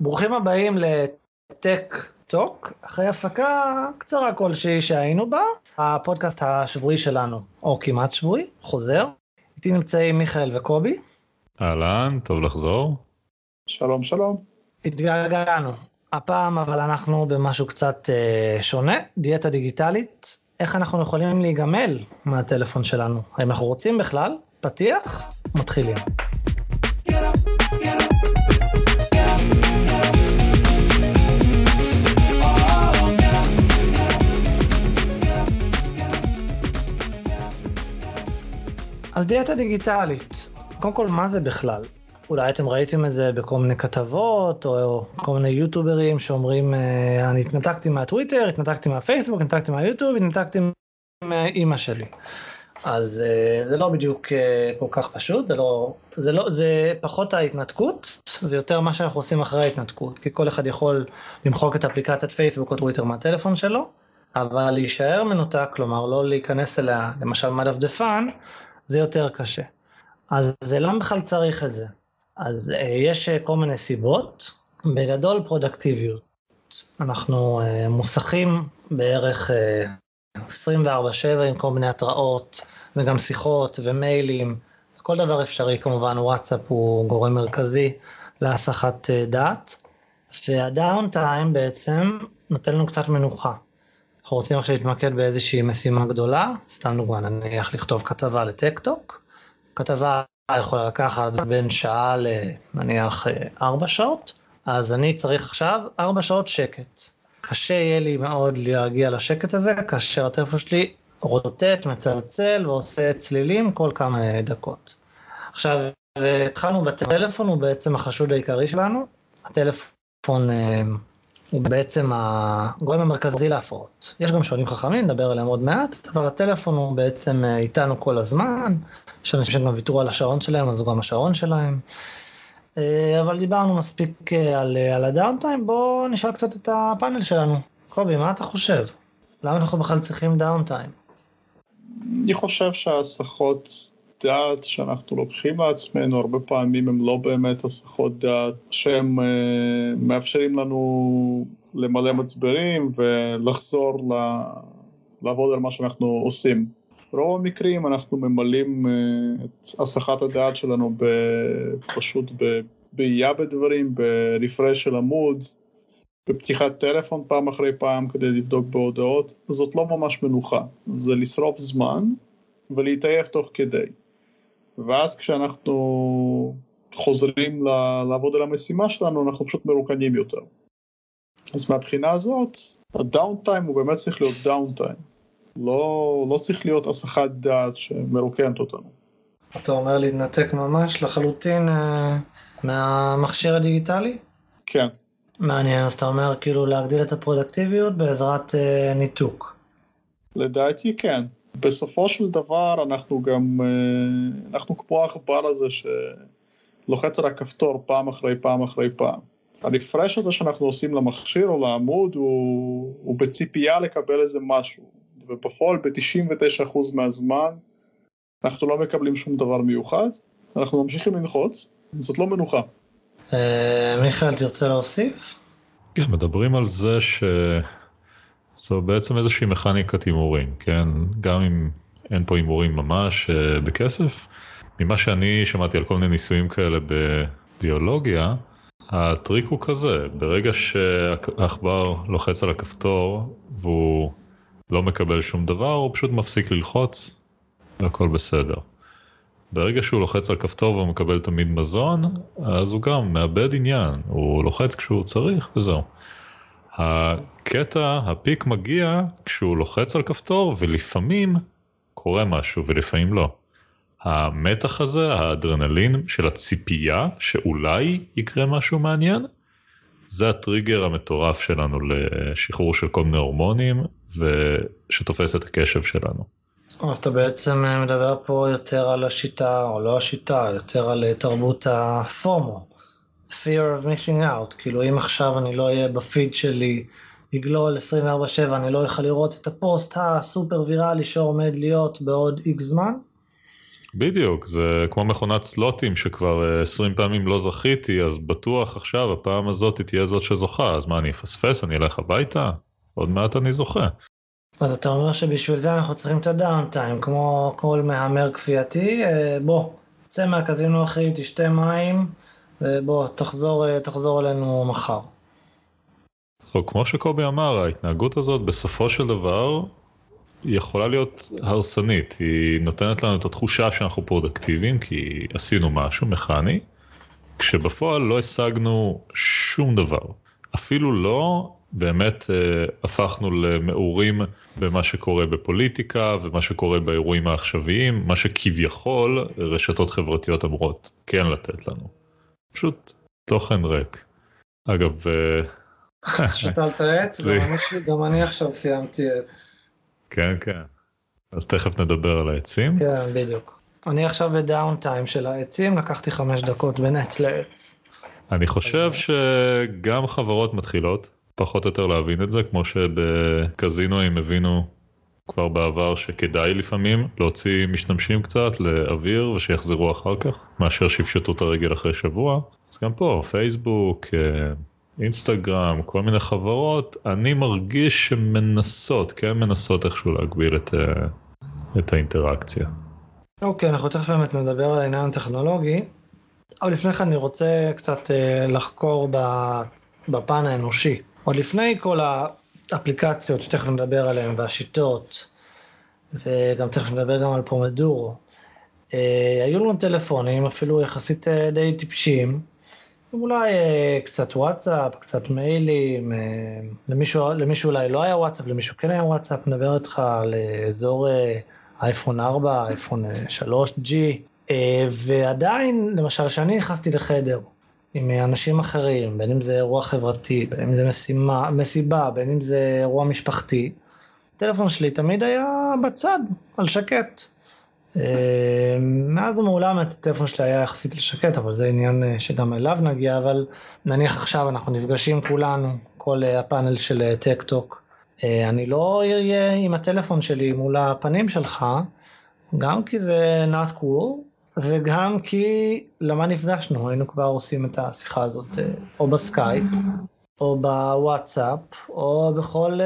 ברוכים הבאים לטק טוק, אחרי הפסקה קצרה כלשהי שהיינו בה, הפודקאסט השבועי שלנו, או כמעט שבועי, חוזר. איתי נמצאים מיכאל וקובי. אהלן, טוב לחזור. שלום שלום. התגעגענו. הפעם אבל אנחנו במשהו קצת אה, שונה, דיאטה דיגיטלית, איך אנחנו יכולים להיגמל מהטלפון שלנו, האם אנחנו רוצים בכלל? פתיח, מתחילים. אז דיאטה דיגיטלית, קודם כל מה זה בכלל? אולי אתם ראיתם את זה בכל מיני כתבות או כל מיני יוטוברים שאומרים אה, אני התנתקתי מהטוויטר, התנתקתי מהפייסבוק, התנתקתי מהיוטיוב, התנתקתי מאימא שלי. אז uh, זה לא בדיוק uh, כל כך פשוט, זה לא, זה לא, זה פחות ההתנתקות ויותר מה שאנחנו עושים אחרי ההתנתקות, כי כל אחד יכול למחוק את אפליקציית פייסבוק או טוויטר מהטלפון שלו, אבל להישאר מנותק, כלומר לא להיכנס אליה, למשל מהדפדפן, זה יותר קשה. אז למה בכלל צריך את זה? אז uh, יש uh, כל מיני סיבות, בגדול פרודקטיביות. אנחנו uh, מוסכים בערך uh, 24/7 עם כל מיני התראות וגם שיחות ומיילים, כל דבר אפשרי כמובן, וואטסאפ הוא גורם מרכזי להסחת דעת, והדאון טיים בעצם נותן לנו קצת מנוחה. אנחנו רוצים עכשיו להתמקד באיזושהי משימה גדולה, סתם דוגמא, נניח לכתוב כתבה לטק-טוק, כתבה יכולה לקחת בין שעה לנניח ארבע שעות, אז אני צריך עכשיו ארבע שעות שקט. קשה יהיה לי מאוד להגיע לשקט הזה, כאשר הטלפון שלי רוטט, מצלצל ועושה צלילים כל כמה דקות. עכשיו, התחלנו בטלפון, הוא בעצם החשוד העיקרי שלנו. הטלפון הוא בעצם הגורם המרכזי להפרעות. יש גם שעונים חכמים, נדבר עליהם עוד מעט, אבל הטלפון הוא בעצם איתנו כל הזמן, יש אנשים שגם ויתרו על השעון שלהם, אז הוא גם השעון שלהם. אבל דיברנו מספיק על, על הדאונטיים, בואו נשאל קצת את הפאנל שלנו. קובי, מה אתה חושב? למה אנחנו בכלל צריכים דאונטיים? אני חושב שההסחות דעת שאנחנו לוקחים לעצמנו הרבה פעמים הם לא באמת הסחות דעת שהם uh, מאפשרים לנו למלא מצברים ולחזור ל... לעבוד על מה שאנחנו עושים. ברוב המקרים אנחנו ממלאים uh, את הסחת הדעת שלנו ב... פשוט בבעייה בדברים, ברפרש של עמוד, בפתיחת טלפון פעם אחרי פעם כדי לבדוק בהודעות, זאת לא ממש מנוחה, זה לשרוף זמן ולהתעייף תוך כדי. ואז כשאנחנו חוזרים לעבוד על המשימה שלנו, אנחנו פשוט מרוקנים יותר. אז מהבחינה הזאת, ה down time הוא באמת צריך להיות down time. לא, לא צריך להיות הסחת דעת שמרוקנת אותנו. אתה אומר להתנתק ממש לחלוטין אה, מהמכשיר הדיגיטלי? כן. מעניין, אז אתה אומר כאילו להגדיל את הפרודקטיביות בעזרת אה, ניתוק. לדעתי כן. בסופו של דבר אנחנו גם, אה, אנחנו כמו העכבר הזה שלוחץ על הכפתור פעם אחרי פעם אחרי פעם. הרפרש הזה שאנחנו עושים למכשיר או לעמוד הוא, הוא בציפייה לקבל איזה משהו, ובפועל ב-99% מהזמן אנחנו לא מקבלים שום דבר מיוחד, אנחנו ממשיכים ללחוץ, זאת לא מנוחה. אה, מיכאל, תרצה להוסיף? כן, מדברים על זה ש... זו בעצם איזושהי מכניקת הימורים, כן? גם אם אין פה הימורים ממש uh, בכסף. ממה שאני שמעתי על כל מיני ניסויים כאלה בביולוגיה, הטריק הוא כזה, ברגע שהעכבר לוחץ על הכפתור והוא לא מקבל שום דבר, הוא פשוט מפסיק ללחוץ והכל בסדר. ברגע שהוא לוחץ על כפתור והוא מקבל תמיד מזון, אז הוא גם מאבד עניין, הוא לוחץ כשהוא צריך וזהו. הקטע, הפיק מגיע כשהוא לוחץ על כפתור ולפעמים קורה משהו ולפעמים לא. המתח הזה, האדרנלין של הציפייה שאולי יקרה משהו מעניין, זה הטריגר המטורף שלנו לשחרור של כל מיני הורמונים ושתופס את הקשב שלנו. אז אתה בעצם מדבר פה יותר על השיטה, או לא השיטה, יותר על תרבות הפומו. fear of missing out, כאילו אם עכשיו אני לא אהיה בפיד שלי יגלול 24/7, אני לא אוכל לראות את הפוסט הסופר ויראלי שעומד להיות בעוד איקס זמן? בדיוק, זה כמו מכונת סלוטים שכבר 20 פעמים לא זכיתי, אז בטוח עכשיו הפעם הזאת תהיה זאת שזוכה, אז מה אני אפספס, אני אלך הביתה? עוד מעט אני זוכה. אז אתה אומר שבשביל זה אנחנו צריכים את הדאונטיים, כמו כל מהמר כפייתי, בוא, צא מהקזינו אחי, תשתה מים, ובוא, תחזור, תחזור אלינו מחר. או כמו שקובי אמר, ההתנהגות הזאת בסופו של דבר יכולה להיות הרסנית, היא נותנת לנו את התחושה שאנחנו פרודקטיביים כי עשינו משהו מכני, כשבפועל לא השגנו שום דבר. אפילו לא באמת אה, הפכנו למעורים במה שקורה בפוליטיקה ומה שקורה באירועים העכשוויים, מה שכביכול רשתות חברתיות אמורות כן לתת לנו. פשוט תוכן ריק. אגב... אה, שתלת עץ? גם אני עכשיו סיימתי עץ. כן, כן. אז תכף נדבר על העצים. כן, בדיוק. אני עכשיו בדאון טיים של העצים, לקחתי חמש דקות בין עץ לעץ. אני חושב שגם חברות מתחילות פחות או יותר להבין את זה, כמו שבקזינו הם הבינו כבר בעבר שכדאי לפעמים להוציא משתמשים קצת לאוויר ושיחזרו אחר כך, מאשר שיפשטו את הרגל אחרי שבוע. אז גם פה, פייסבוק, אה, אינסטגרם, כל מיני חברות, אני מרגיש שמנסות, כן מנסות איכשהו להגביל את, אה, את האינטראקציה. אוקיי, okay, אנחנו תכף באמת נדבר על העניין הטכנולוגי, אבל לפני כן אני רוצה קצת אה, לחקור בפן האנושי. עוד לפני כל האפליקציות שתכף נדבר עליהן והשיטות, וגם תכף נדבר גם על פרומדורו, אה, היו לנו טלפונים אפילו יחסית די טיפשיים. אולי אה, קצת וואטסאפ, קצת מיילים, אה, למישהו, למישהו אולי לא היה וואטסאפ, למישהו כן היה וואטסאפ, נדבר איתך על אזור אה, אייפון 4, אייפון 3G, ועדיין, למשל, כשאני נכנסתי לחדר עם אנשים אחרים, בין אם זה אירוע חברתי, בין אם זה משימה, מסיבה, בין אם זה אירוע משפחתי, הטלפון שלי תמיד היה בצד, על שקט. אה, מאז ומעולם הטלפון שלי היה יחסית לשקט, אבל זה עניין אה, שגם אליו נגיע, אבל נניח עכשיו אנחנו נפגשים כולנו, כל אה, הפאנל של טק טוק. אני לא אהיה עם הטלפון שלי מול הפנים שלך, גם כי זה not cool, וגם כי למה נפגשנו, היינו כבר עושים את השיחה הזאת או בסקייפ, או בוואטסאפ, או בכל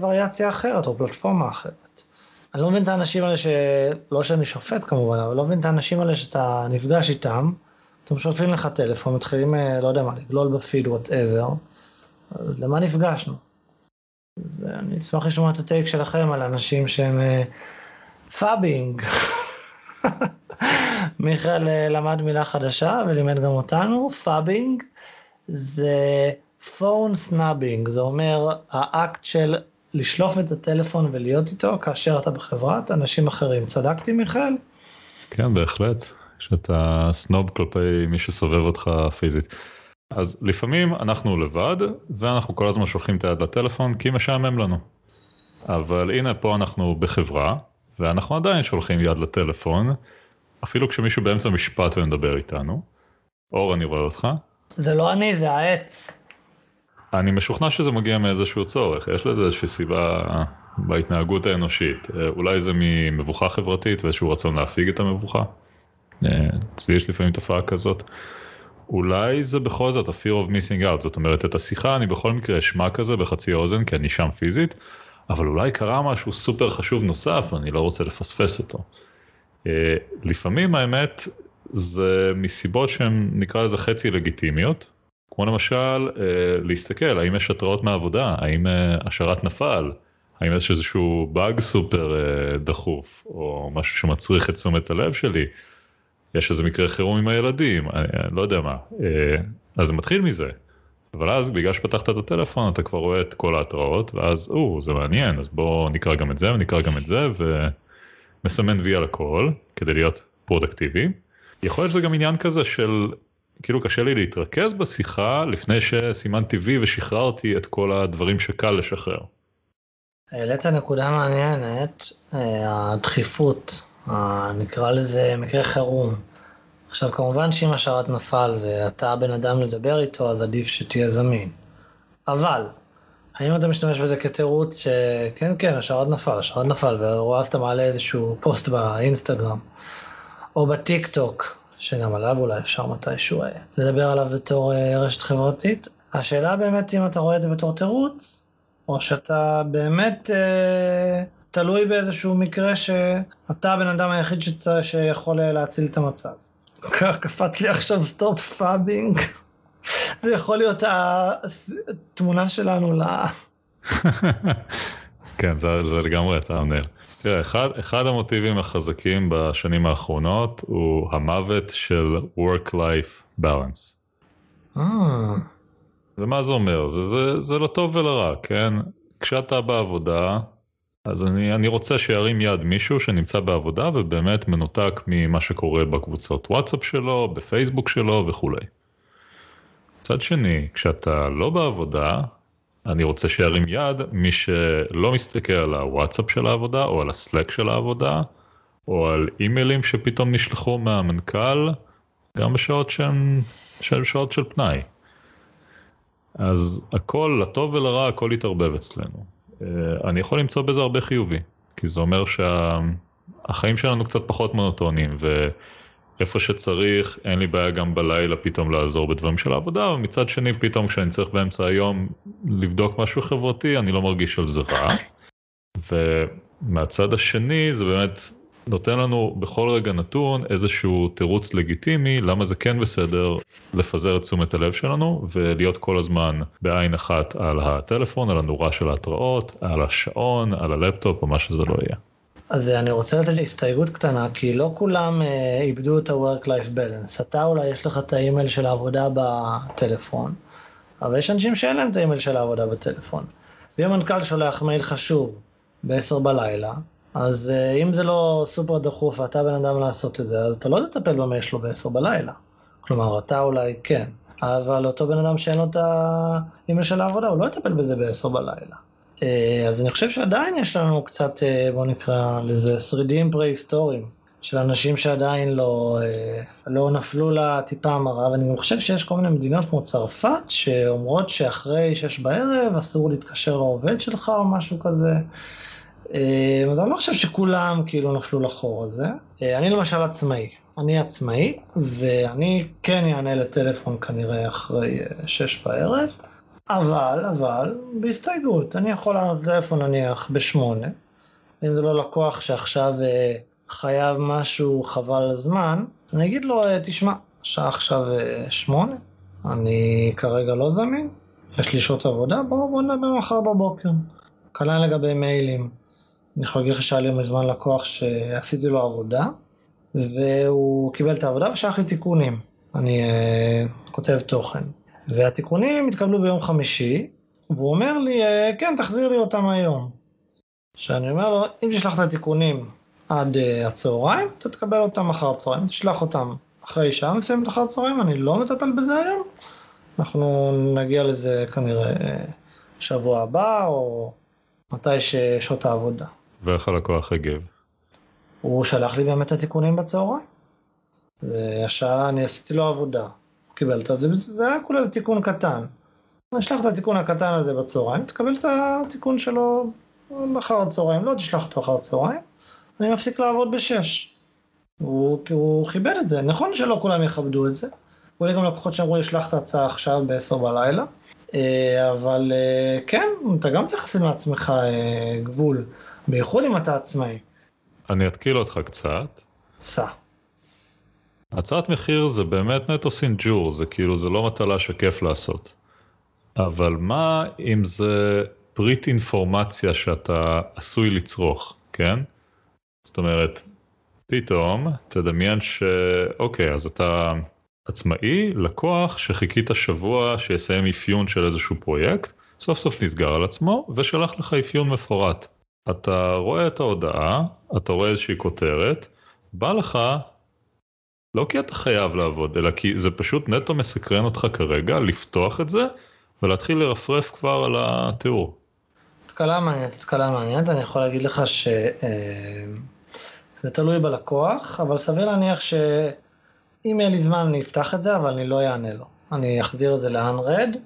וריאציה אחרת, או פלטפורמה אחרת. אני לא מבין את האנשים האלה ש... לא שאני שופט כמובן, אבל לא מבין את האנשים האלה שאתה נפגש איתם, אתם שולפים לך טלפון, מתחילים, אה, לא יודע מה, לגלול בפיד, whatever, אז למה נפגשנו? ואני אשמח לשמוע את ה take שלכם על אנשים שהם phubbing. אה, מיכאל אה, למד מילה חדשה ולימד גם אותנו, phubbing זה phone snubbing, זה אומר האקט של לשלוף את הטלפון ולהיות איתו כאשר אתה בחברת אנשים אחרים. צדקתי מיכאל? כן, בהחלט. שאתה סנוב כלפי מי שסובב אותך פיזית. אז לפעמים אנחנו לבד, ואנחנו כל הזמן שולחים את היד לטלפון כי משעמם לנו. אבל הנה פה אנחנו בחברה, ואנחנו עדיין שולחים יד לטלפון, אפילו כשמישהו באמצע משפט ומדבר איתנו. אור, אני רואה אותך. זה לא אני, זה העץ. אני משוכנע שזה מגיע מאיזשהו צורך, יש לזה איזושהי סיבה בהתנהגות האנושית. אה, אולי זה ממבוכה חברתית ואיזשהו רצון להפיג את המבוכה. אה, אצלי יש לפעמים תופעה כזאת. אולי זה בכל זאת ה-fear of missing out, זאת אומרת את השיחה אני בכל מקרה אשמע כזה בחצי אוזן כי אני שם פיזית, אבל אולי קרה משהו סופר חשוב נוסף ואני לא רוצה לפספס אותו. אה, לפעמים האמת זה מסיבות שהן נקרא לזה חצי לגיטימיות, כמו למשל אה, להסתכל האם יש התראות מהעבודה, האם אה, השרת נפל, האם יש איזשהו באג סופר אה, דחוף, או משהו שמצריך את תשומת הלב שלי, יש איזה מקרה חירום עם הילדים, אני, לא יודע מה, אז זה מתחיל מזה. אבל אז בגלל שפתחת את הטלפון אתה כבר רואה את כל ההתראות ואז או זה מעניין אז בוא נקרא גם את זה ונקרא גם את זה ונסמן וי על הכל כדי להיות פרודקטיבי. יכול להיות שזה גם עניין כזה של כאילו קשה לי להתרכז בשיחה לפני שסימנתי וי ושחררתי את כל הדברים שקל לשחרר. העלית נקודה מעניינת, אה, הדחיפות, נקרא לזה מקרה חירום. עכשיו כמובן שאם השרת נפל ואתה הבן אדם לדבר איתו אז עדיף שתהיה זמין. אבל האם אתה משתמש בזה כתירוץ שכן, כן, השעון נפל, השעון נפל, ואז אתה מעלה איזשהו פוסט באינסטגרם, או בטיק טוק, שגם עליו אולי אפשר מתישהו אה, לדבר עליו בתור אה, רשת חברתית. השאלה באמת אם אתה רואה את זה בתור תירוץ, או שאתה באמת אה, תלוי באיזשהו מקרה שאתה הבן אדם היחיד שצ... שיכול אה, להציל את המצב. כך קפץ לי עכשיו stop phubbing. זה יכול להיות התמונה שלנו ל... כן, זה, זה לגמרי אתה עונה. תראה, אחד, אחד המוטיבים החזקים בשנים האחרונות הוא המוות של Work-Life Balance. אה. ומה זה אומר? זה, זה, זה לטוב ולרע, כן? כשאתה בעבודה, אז אני, אני רוצה שירים יד מישהו שנמצא בעבודה ובאמת מנותק ממה שקורה בקבוצות וואטסאפ שלו, בפייסבוק שלו וכולי. מצד שני, כשאתה לא בעבודה, אני רוצה שירים יד מי שלא מסתכל על הוואטסאפ של העבודה או על הסלק של העבודה או על אימיילים שפתאום נשלחו מהמנכ"ל גם בשעות שהן שעות של פנאי. אז הכל, לטוב ולרע, הכל יתערבב אצלנו. אה, אני יכול למצוא בזה הרבה חיובי, כי זה אומר שהחיים שלנו קצת פחות מונוטונים, ואיפה שצריך, אין לי בעיה גם בלילה פתאום לעזור בדברים של העבודה, ומצד שני פתאום כשאני צריך באמצע היום לבדוק משהו חברתי, אני לא מרגיש על זה רע. ומהצד השני זה באמת נותן לנו בכל רגע נתון איזשהו תירוץ לגיטימי למה זה כן בסדר לפזר את תשומת הלב שלנו ולהיות כל הזמן בעין אחת על הטלפון, על הנורה של ההתראות, על השעון, על הלפטופ או מה שזה לא יהיה. אז אני רוצה לתת הסתייגות קטנה, כי לא כולם אה, איבדו את ה-work-life balance. אתה אולי יש לך את האימייל של העבודה בטלפון, אבל יש אנשים שאין להם את האימייל של העבודה בטלפון. ואם המנכ"ל שולח מייל חשוב ב-10 בלילה, אז אה, אם זה לא סופר דחוף ואתה בן אדם לעשות את זה, אז אתה לא תטפל במייל שלו ב-10 בלילה. כלומר, אתה אולי כן, אבל אותו בן אדם שאין לו את האימייל של העבודה, הוא לא יטפל בזה ב-10 בלילה. Uh, אז אני חושב שעדיין יש לנו קצת, uh, בוא נקרא לזה, שרידים פרה-היסטוריים. של אנשים שעדיין לא, לא נפלו לטיפה המרה, ואני גם חושב שיש כל מיני מדינות כמו צרפת, שאומרות שאחרי שש בערב אסור להתקשר לעובד שלך או משהו כזה. אה, אז אני לא חושב שכולם כאילו נפלו לחור הזה. אה, אני למשל עצמאי. אני עצמאי, ואני כן אענה לטלפון כנראה אחרי אה, שש בערב, אבל, אבל, בהסתייגות, אני יכול לענות לטלפון נניח בשמונה, אם זה לא לקוח שעכשיו חייב משהו חבל הזמן, אני אגיד לו, תשמע, השעה עכשיו שמונה, אני כרגע לא זמין, יש לי שעות עבודה, בואו בוא נדבר מחר בבוקר. כנ"ל לגבי מיילים. אני יכול להגיד לך שהיה לי מזמן לקוח שעשיתי לו עבודה, והוא קיבל את העבודה ושלח לי תיקונים. אני uh, כותב תוכן. והתיקונים התקבלו ביום חמישי, והוא אומר לי, uh, כן, תחזיר לי אותם היום. שאני אומר לו, אם תשלח את התיקונים עד uh, הצהריים, אתה תקבל אותם אחר הצהריים. תשלח אותם אחרי שעה מסוימת אחר הצהריים, אני לא מטפל בזה היום. אנחנו נגיע לזה כנראה שבוע הבא, או מתי ששעות העבודה. ואיך הלקוח הגיב? הוא שלח לי באמת את התיקונים בצהריים. זה השעה, אני עשיתי לו עבודה. הוא קיבל את זה, זה היה כולה תיקון קטן. אני אשלח את התיקון הקטן הזה בצהריים, תקבל את התיקון שלו אחר הצהריים, לא תשלח אותו אחר הצהריים, אני מפסיק לעבוד בשש. הוא, הוא כיבד את זה, נכון שלא כולם יכבדו את זה. אולי גם לקוחות שאמרו לי, שלח את ההצעה עכשיו בעשר בלילה, אה, אבל אה, כן, אתה גם צריך לשים לעצמך אה, גבול. בייחוד אם אתה עצמאי. אני אתקיל אותך קצת. סע. הצעת מחיר זה באמת נטו סינג'ור, זה כאילו, זה לא מטלה שכיף לעשות. אבל מה אם זה פריט אינפורמציה שאתה עשוי לצרוך, כן? זאת אומרת, פתאום תדמיין שאוקיי, אז אתה עצמאי, לקוח שחיכית שבוע שיסיים אפיון של איזשהו פרויקט, סוף סוף נסגר על עצמו ושלח לך אפיון מפורט. אתה רואה את ההודעה, אתה רואה איזושהי כותרת, בא לך, לא כי אתה חייב לעבוד, אלא כי זה פשוט נטו מסקרן אותך כרגע, לפתוח את זה, ולהתחיל לרפרף כבר על התיאור. התקלה מעניינת, התקלה מעניינת, אני יכול להגיד לך שזה אה, תלוי בלקוח, אבל סביר להניח שאם יהיה לי זמן אני אפתח את זה, אבל אני לא אענה לו. אני אחזיר את זה ל-unread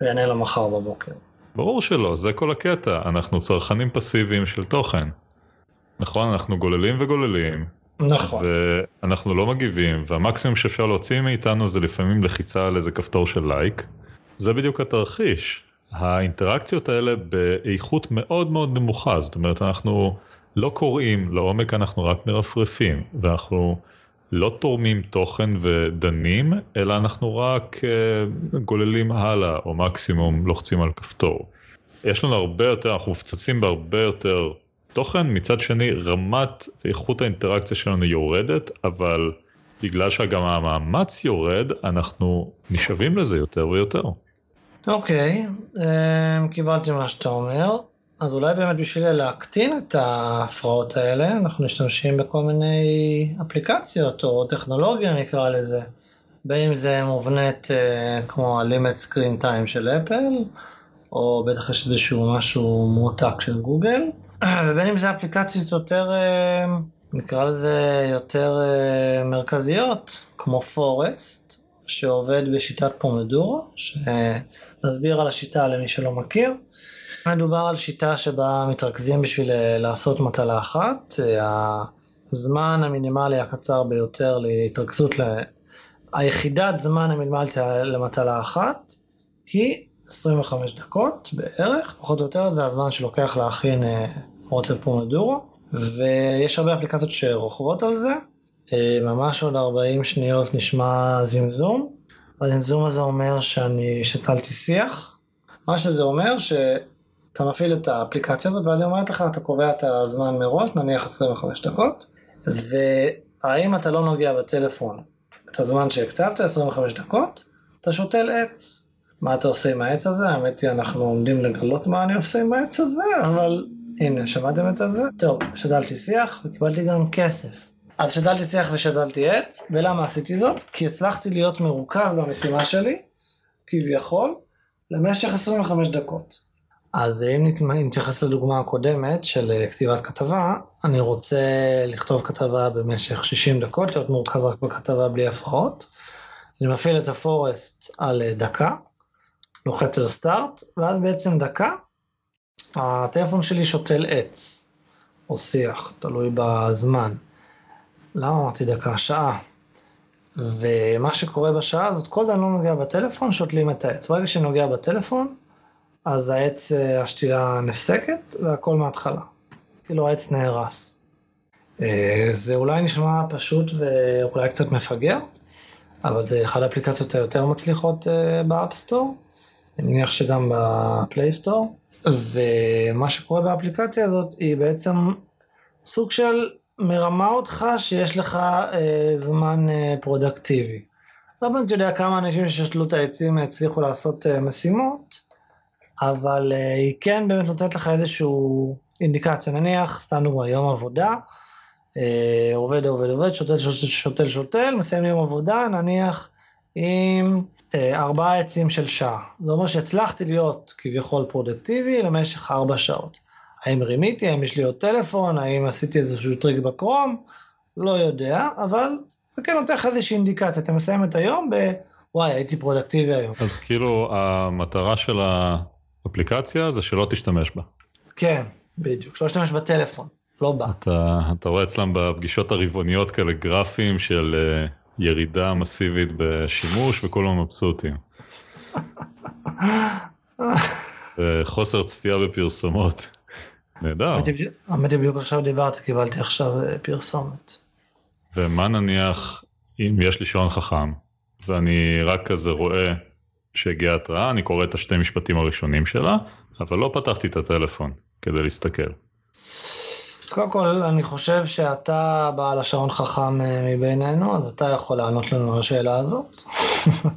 ויענה לו מחר בבוקר. ברור שלא, זה כל הקטע, אנחנו צרכנים פסיביים של תוכן. נכון, אנחנו גוללים וגוללים. נכון. ואנחנו לא מגיבים, והמקסימום שאפשר להוציא מאיתנו זה לפעמים לחיצה על איזה כפתור של לייק. זה בדיוק התרחיש. האינטראקציות האלה באיכות מאוד מאוד נמוכה, זאת אומרת אנחנו לא קוראים לעומק, אנחנו רק מרפרפים, ואנחנו לא תורמים תוכן ודנים, אלא אנחנו רק uh, גוללים הלאה, או מקסימום לוחצים על כפתור. יש לנו הרבה יותר, אנחנו מפצצים בהרבה יותר תוכן, מצד שני רמת איכות האינטראקציה שלנו יורדת, אבל בגלל שגם המאמץ יורד, אנחנו נשאבים לזה יותר ויותר. אוקיי, okay, אמ, קיבלתי מה שאתה אומר. אז אולי באמת בשביל להקטין את ההפרעות האלה, אנחנו משתמשים בכל מיני אפליקציות או טכנולוגיה נקרא לזה. בין אם זה מובנית אה, כמו ה-limit screen time של אפל, או בטח יש איזשהו משהו מועתק של גוגל, ובין אם זה אפליקציות יותר, אה, נקרא לזה יותר אה, מרכזיות, כמו פורסט, שעובד בשיטת פומדורו, שנסביר על השיטה למי שלא מכיר. מדובר על שיטה שבה מתרכזים בשביל אה, לעשות מטלה אחת, הזמן המינימלי הקצר ביותר להתרכזות, ל... היחידת זמן המינימלית למטלה אחת היא 25 דקות בערך, פחות או יותר זה הזמן שלוקח להכין רוטב פומדורו, ויש הרבה אפליקציות שרוכבות על זה, אה, ממש עוד 40 שניות נשמע זמזום, הזמזום הזה אומר שאני שתלתי שיח, מה שזה אומר שאתה מפעיל את האפליקציה הזאת ואז היא אומרת לך, אתה קובע את הזמן מראש, נניח 25 דקות, והאם אתה לא נוגע בטלפון את הזמן שהקצבת, 25 דקות, אתה שותל עץ. מה אתה עושה עם העץ הזה? האמת היא, אנחנו עומדים לגלות מה אני עושה עם העץ הזה, אבל הנה, שמעתם את זה? טוב, שתלתי שיח וקיבלתי גם כסף. אז שתלתי שיח ושתלתי עץ, ולמה עשיתי זאת? כי הצלחתי להיות מרוכז במשימה שלי, כביכול, למשך 25 דקות. אז אם נתייחס לדוגמה הקודמת של אה, כתיבת כתבה, אני רוצה לכתוב כתבה במשך 60 דקות, להיות מורכז רק בכתבה בלי הפרעות. אני מפעיל את הפורסט על אה, דקה, לוחץ על סטארט, ואז בעצם דקה, הטלפון שלי שותל עץ, או שיח, תלוי בזמן. למה אמרתי דקה? שעה. ומה שקורה בשעה הזאת, כל דבר לא נוגע בטלפון, שותלים את העץ. ברגע שנוגע בטלפון, אז העץ, אה, השתילה נפסקת, והכל מההתחלה. כאילו העץ נהרס. אה, זה אולי נשמע פשוט ואולי קצת מפגר, אבל זה אחת האפליקציות היותר מצליחות אה, ב App Store, אני מניח שגם ב Play Store. ומה שקורה באפליקציה הזאת היא בעצם סוג של מרמה אותך שיש לך אה, זמן אה, פרודקטיבי. לא באמת יודע כמה אנשים ששתלו את העצים הצליחו לעשות אה, משימות, אבל אה, היא כן באמת נותנת לך איזושהי אינדיקציה, נניח, סתם דוגמא, יום עבודה, אה, עובד, עובד, עובד, שותל, שותל, שותל, מסיים יום עבודה, נניח עם ארבעה עצים של שעה. זה אומר שהצלחתי להיות כביכול פרודקטיבי למשך ארבע שעות. האם רימיתי, האם יש לי עוד טלפון, האם עשיתי איזשהו טריק ב Chrome, לא יודע, אבל זה כן נותן לך איזושהי אינדיקציה, אתה מסיים את היום ב... וואי, הייתי פרודקטיבי היום. אז כאילו המטרה של האפליקציה זה שלא תשתמש בה. כן, בדיוק, שלא תשתמש בטלפון, לא בה. אתה, אתה רואה אצלם בפגישות הרבעוניות כאלה גרפים של אה, ירידה מסיבית בשימוש וכולם מבסוטים. חוסר צפייה בפרסומות. נהדר. האמת היא בדיוק עכשיו דיברתי, קיבלתי עכשיו אה, פרסומת. ומה נניח אם יש לי שעון חכם ואני רק כזה רואה שהגיעה התראה, אני קורא את השתי משפטים הראשונים שלה, אבל לא פתחתי את הטלפון כדי להסתכל. אז קודם כל, אני חושב שאתה בעל השעון חכם אה, מבינינו, אז אתה יכול לענות לנו על השאלה הזאת.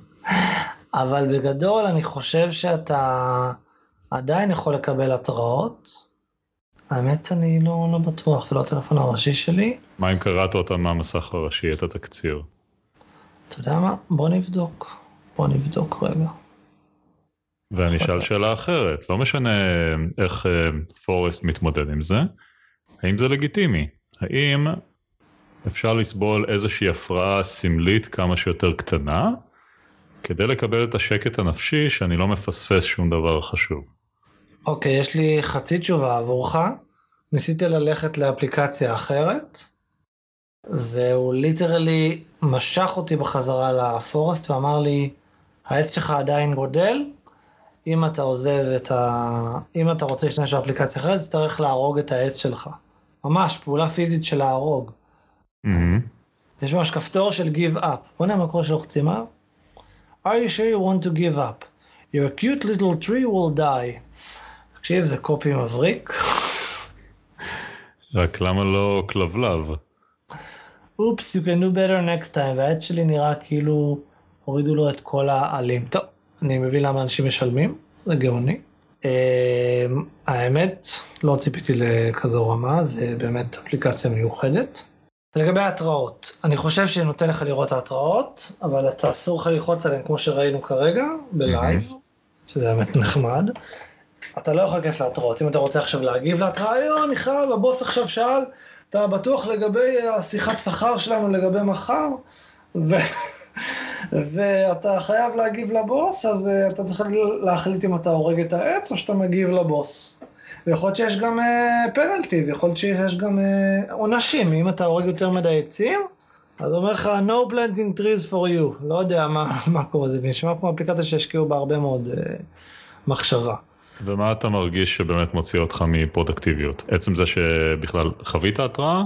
אבל בגדול, אני חושב שאתה עדיין יכול לקבל התראות. האמת, אני לא, לא בטוח, זה לא הטלפון הראשי שלי. מה אם קראת אותה מהמסך הראשי, את התקציר? אתה יודע מה? בוא נבדוק. בוא נבדוק רגע. ואני אשאל שאלה אחרת, לא משנה איך פורסט אה, מתמודד עם זה, האם זה לגיטימי? האם אפשר לסבול איזושהי הפרעה סמלית כמה שיותר קטנה, כדי לקבל את השקט הנפשי שאני לא מפספס שום דבר חשוב? אוקיי, יש לי חצי תשובה עבורך. ניסיתי ללכת לאפליקציה אחרת, והוא ליטרלי משך אותי בחזרה לפורסט ואמר לי, העץ שלך עדיין גודל, אם אתה עוזב את ה... אם אתה רוצה להשתמש באפליקציה אחרת, תצטרך להרוג את העץ שלך. ממש, פעולה פיזית של להרוג. מהמם. יש ממש כפתור של give up. בוא נראה מה קורה שלוחצים עליו. are you sure you want to give up? your cute little tree will die. תקשיב, זה קופי מבריק. רק למה לא כלבלב? אופס, you can do better next time, והעץ שלי נראה כאילו הורידו לו את כל העלים. טוב, אני מבין למה אנשים משלמים, זה גאוני. אמ, האמת, לא ציפיתי לכזו רמה, זה באמת אפליקציה מיוחדת. לגבי ההתראות, אני חושב שנותן לך לראות את ההתראות, אבל אתה אסור לך ללחוץ עליהן כמו שראינו כרגע, בלייב, שזה באמת נחמד. אתה לא יכול להיכנס להתראות, אם אתה רוצה עכשיו להגיב להתראה, יואו, אני חייב, הבוס עכשיו שאל, אתה בטוח לגבי השיחת שכר שלנו לגבי מחר? ו... ואתה חייב להגיב לבוס, אז uh, אתה צריך להחליט אם אתה הורג את העץ או שאתה מגיב לבוס. ויכול להיות שיש גם פנלטי, uh, ויכול להיות שיש גם uh, עונשים, אם אתה הורג יותר מדי עצים, אז אומר לך no planting trees for you, לא יודע מה, מה קורה, זה נשמע כמו אפליקציה שהשקיעו בה הרבה מאוד uh, מחשבה. ומה אתה מרגיש שבאמת מוציא אותך מפרודקטיביות? עצם זה שבכלל חווית התראה,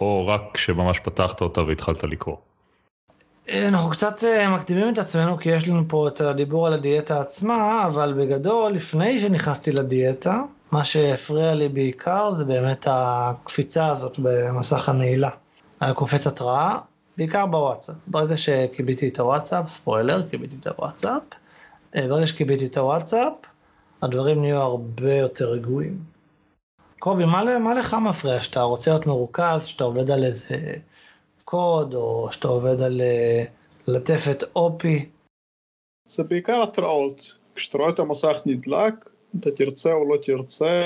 או רק שממש פתחת אותה והתחלת לקרוא? אנחנו קצת אה, מקדימים את עצמנו כי יש לנו פה את הדיבור על הדיאטה עצמה, אבל בגדול, לפני שנכנסתי לדיאטה, מה שהפריע לי בעיקר זה באמת הקפיצה הזאת במסך הנעילה. היה קופץ התראה, בעיקר בוואטסאפ. ברגע שכיביתי את הוואטסאפ, ספוילר, כיביתי את הוואטסאפ, אה, ברגע שכיביתי את הוואטסאפ, הדברים נהיו הרבה יותר רגועים. קובי, מה, מה לך מפריע? שאתה רוצה להיות מרוכז, שאתה עובד על איזה קוד, או שאתה עובד על אה, לטפת אופי? זה בעיקר התראות. כשאתה רואה את המסך נדלק, אתה תרצה או לא תרצה,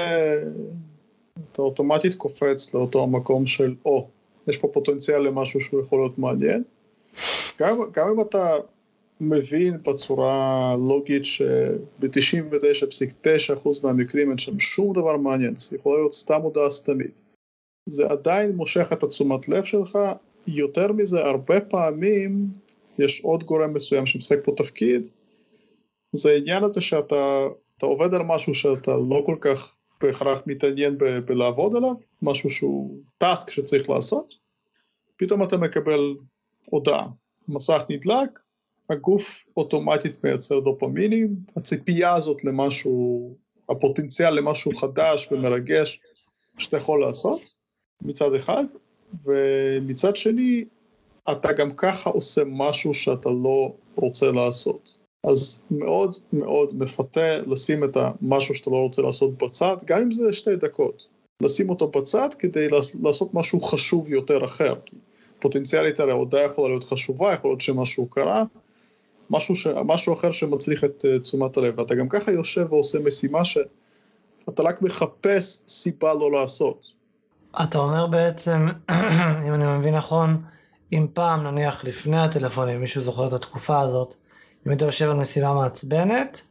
אתה אוטומטית קופץ לאותו המקום של, או, יש פה פוטנציאל למשהו שהוא יכול להיות מעניין. גם, גם אם אתה מבין בצורה לוגית שב-99.9% מהמקרים אין שם שום דבר מעניין, זה יכול להיות סתם הודעה סתמית. זה עדיין מושך את התשומת לב שלך, יותר מזה, הרבה פעמים יש עוד גורם מסוים שמשחק פה תפקיד, זה העניין הזה שאתה עובד על משהו שאתה לא כל כך בהכרח מתעניין ב- בלעבוד עליו, משהו שהוא טאסק שצריך לעשות, פתאום אתה מקבל הודעה, מסך נדלק, הגוף אוטומטית מייצר דופמינים, הציפייה הזאת למשהו, הפוטנציאל למשהו חדש ומרגש שאתה יכול לעשות, מצד אחד, ומצד שני, אתה גם ככה עושה משהו שאתה לא רוצה לעשות. אז מאוד מאוד מפתה לשים את המשהו שאתה לא רוצה לעשות בצד, גם אם זה שתי דקות. לשים אותו בצד כדי לעשות משהו חשוב יותר אחר. כי פוטנציאלית הרי ההודעה יכולה להיות חשובה, יכול להיות שמשהו קרה, משהו, ש... משהו אחר שמצריך את uh, תשומת הלב. ואתה גם ככה יושב ועושה משימה שאתה רק מחפש סיבה לא לעשות. אתה אומר בעצם, אם אני מבין נכון, אם פעם, נניח לפני הטלפון, אם מישהו זוכר את התקופה הזאת, אם היית יושב על משימה מעצבנת,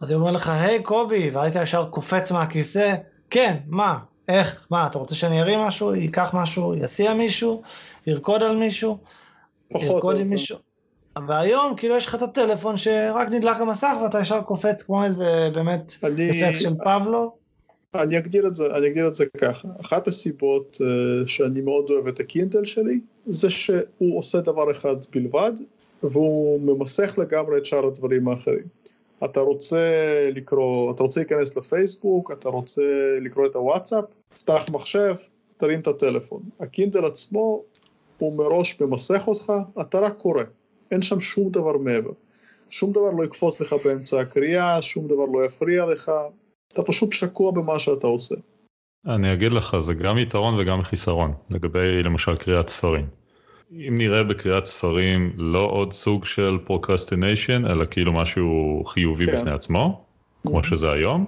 אז הוא אומר לך, היי קובי, והיית ישר קופץ מהכיסא, כן, מה, איך, מה, אתה רוצה שאני ארים משהו, ייקח משהו, יסיע מישהו, ירקוד על מישהו, ירקוד עם מישהו. והיום כאילו יש לך את הטלפון שרק נדלק המסך ואתה ישר קופץ כמו איזה באמת אפקט של פבלו. אני אגדיר את זה, אני אגדיר את זה ככה, אחת הסיבות uh, שאני מאוד אוהב את הקינטל שלי זה שהוא עושה דבר אחד בלבד והוא ממסך לגמרי את שאר הדברים האחרים. אתה רוצה לקרוא, אתה רוצה להיכנס לפייסבוק, אתה רוצה לקרוא את הוואטסאפ, פתח מחשב, תרים את הטלפון. הקינדל עצמו הוא מראש ממסך אותך, אתה רק קורא. אין שם שום דבר מעבר. שום דבר לא יקפוץ לך באמצע הקריאה, שום דבר לא יפריע לך, אתה פשוט שקוע במה שאתה עושה. אני אגיד לך, זה גם יתרון וגם חיסרון, לגבי למשל קריאת ספרים. אם נראה בקריאת ספרים לא עוד סוג של procrastination, אלא כאילו משהו חיובי כן. בפני עצמו, כמו mm-hmm. שזה היום.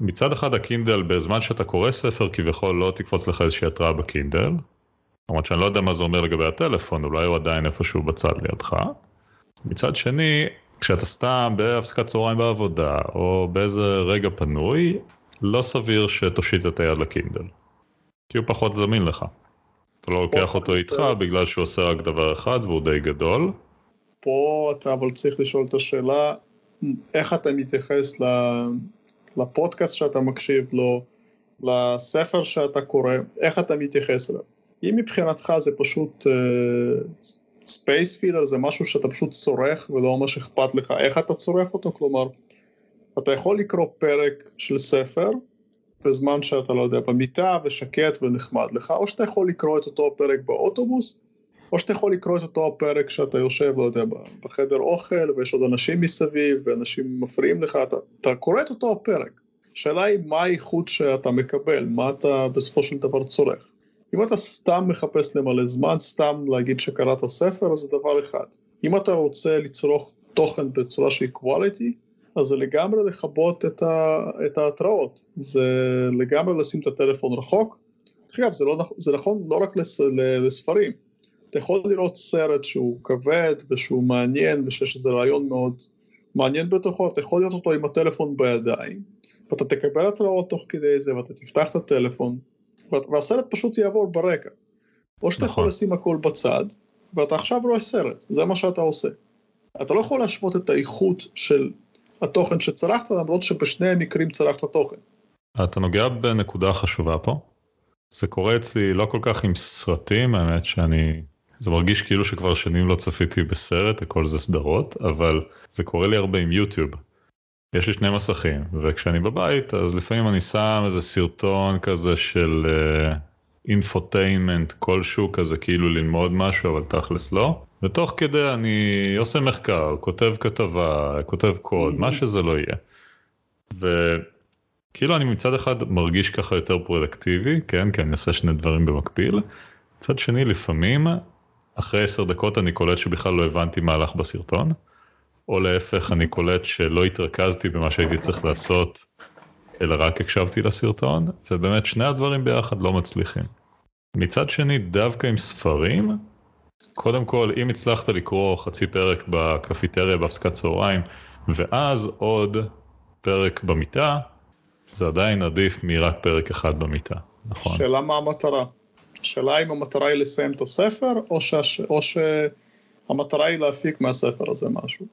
מצד אחד הקינדל, בזמן שאתה קורא ספר כביכול לא תקפוץ לך איזושהי התראה בקינדל, למרות שאני לא יודע מה זה אומר לגבי הטלפון, אולי הוא עדיין איפשהו בצד לידך. מצד שני, כשאתה סתם בהפסקת צהריים בעבודה, או באיזה רגע פנוי, לא סביר שתושיט את היד לקינדל. כי הוא פחות זמין לך. אתה לא לוקח אותו איתך בגלל שהוא עושה רק דבר אחד והוא די גדול. פה אתה אבל צריך לשאול את השאלה, איך אתה מתייחס לפודקאסט שאתה מקשיב לו, לספר שאתה קורא, איך אתה מתייחס אליו. אם מבחינתך זה פשוט space filler, זה משהו שאתה פשוט צורך ולא ממש אכפת לך איך אתה צורך אותו, כלומר, אתה יכול לקרוא פרק של ספר בזמן שאתה לא יודע, במיטה ושקט ונחמד לך, או שאתה יכול לקרוא את אותו פרק באוטובוס, או שאתה יכול לקרוא את אותו פרק שאתה יושב, לא יודע, בחדר אוכל ויש עוד אנשים מסביב ואנשים מפריעים לך, אתה, אתה קורא את אותו פרק. השאלה היא מה האיכות שאתה מקבל, מה אתה בסופו של דבר צורך. אם אתה סתם מחפש למלא זמן, סתם להגיד שקראת ספר, אז זה דבר אחד. אם אתה רוצה לצרוך תוכן בצורה שהיא quality, אז זה לגמרי לכבות את, ה, את ההתראות, זה לגמרי לשים את הטלפון רחוק. דרך אגב, זה, לא, זה נכון לא רק לס, לספרים, אתה יכול לראות סרט שהוא כבד ושהוא מעניין ושיש איזה רעיון מאוד מעניין בתוכו, אתה יכול לראות אותו עם הטלפון בידיים, ואתה תקבל התראות תוך כדי זה ואתה תפתח את הטלפון, והסרט פשוט יעבור ברקע. או שאתה נכון. יכול לשים הכל בצד, ואתה עכשיו רואה סרט, זה מה שאתה עושה. אתה לא יכול להשוות את האיכות של התוכן שצרכת, למרות שבשני המקרים צרכת תוכן. אתה נוגע בנקודה חשובה פה. זה קורה אצלי לא כל כך עם סרטים, האמת שאני... זה מרגיש כאילו שכבר שנים לא צפיתי בסרט, הכל זה סדרות, אבל זה קורה לי הרבה עם יוטיוב. יש לי שני מסכים, וכשאני בבית אז לפעמים אני שם איזה סרטון כזה של infotainment uh, כלשהו כזה כאילו ללמוד משהו אבל תכלס לא. ותוך כדי אני עושה מחקר, כותב כתבה, כותב קוד, mm-hmm. מה שזה לא יהיה. וכאילו אני מצד אחד מרגיש ככה יותר פרודוקטיבי, כן, כי אני עושה שני דברים במקביל. מצד שני לפעמים, אחרי עשר דקות אני קולט שבכלל לא הבנתי מה הלך בסרטון. או להפך אני קולט שלא התרכזתי במה שהייתי צריך לעשות, אלא רק הקשבתי לסרטון, ובאמת שני הדברים ביחד לא מצליחים. מצד שני, דווקא עם ספרים, קודם כל, אם הצלחת לקרוא חצי פרק בקפיטריה בהפסקת צהריים, ואז עוד פרק במיטה, זה עדיין עדיף מרק פרק אחד במיטה, נכון? שאלה מה המטרה. השאלה אם המטרה היא לסיים את הספר, או, שהש... או שהמטרה היא להפיק מהספר הזה משהו.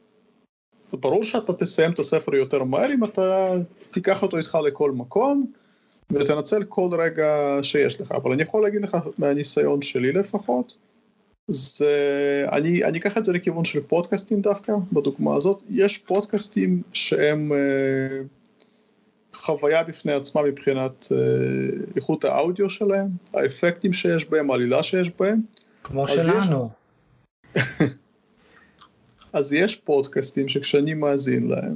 ברור שאתה תסיים את הספר יותר מהר אם אתה תיקח אותו איתך לכל מקום ותנצל כל רגע שיש לך, אבל אני יכול להגיד לך מהניסיון שלי לפחות, זה, אני, אני אקח את זה לכיוון של פודקאסטים דווקא, בדוגמה הזאת, יש פודקאסטים שהם אה, חוויה בפני עצמה מבחינת אה, איכות האודיו שלהם, האפקטים שיש בהם, העלילה שיש בהם. כמו שלנו. יש... אז יש פודקאסטים שכשאני מאזין להם,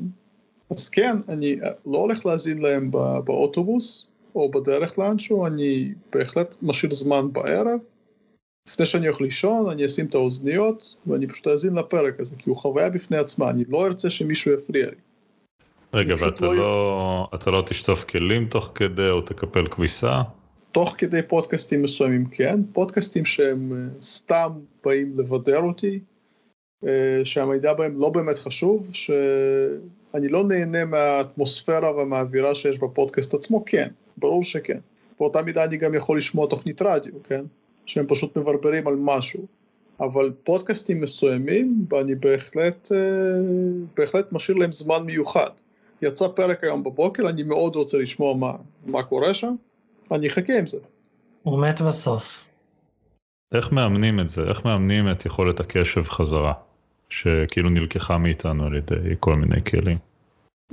אז כן, אני לא הולך להאזין להם בא, באוטובוס או בדרך לאנשהו, אני בהחלט משאיר זמן בערב. לפני שאני הולך לישון, אני אשים את האוזניות ואני פשוט אאזין לפרק הזה, כי הוא חוויה בפני עצמה, אני לא ארצה שמישהו יפריע לי. רגע, ואתה לא, לא, אתה לא תשטוף כלים תוך כדי או תקפל כביסה? תוך כדי פודקאסטים מסוימים כן, פודקאסטים שהם אה, סתם באים לבדר אותי, אה, שהמידע בהם לא באמת חשוב, שאני לא נהנה מהאטמוספירה ומהאווירה שיש בפודקאסט עצמו, כן, ברור שכן. באותה מידה אני גם יכול לשמוע תוכנית רדיו, כן? שהם פשוט מברברים על משהו. אבל פודקאסטים מסוימים, ואני בהחלט, אה, בהחלט משאיר להם זמן מיוחד. יצא פרק היום בבוקר, אני מאוד רוצה לשמוע מה, מה קורה שם, אני אחכה עם זה. הוא מת בסוף. איך מאמנים את זה? איך מאמנים את יכולת הקשב חזרה? שכאילו נלקחה מאיתנו על ידי כל מיני כלים.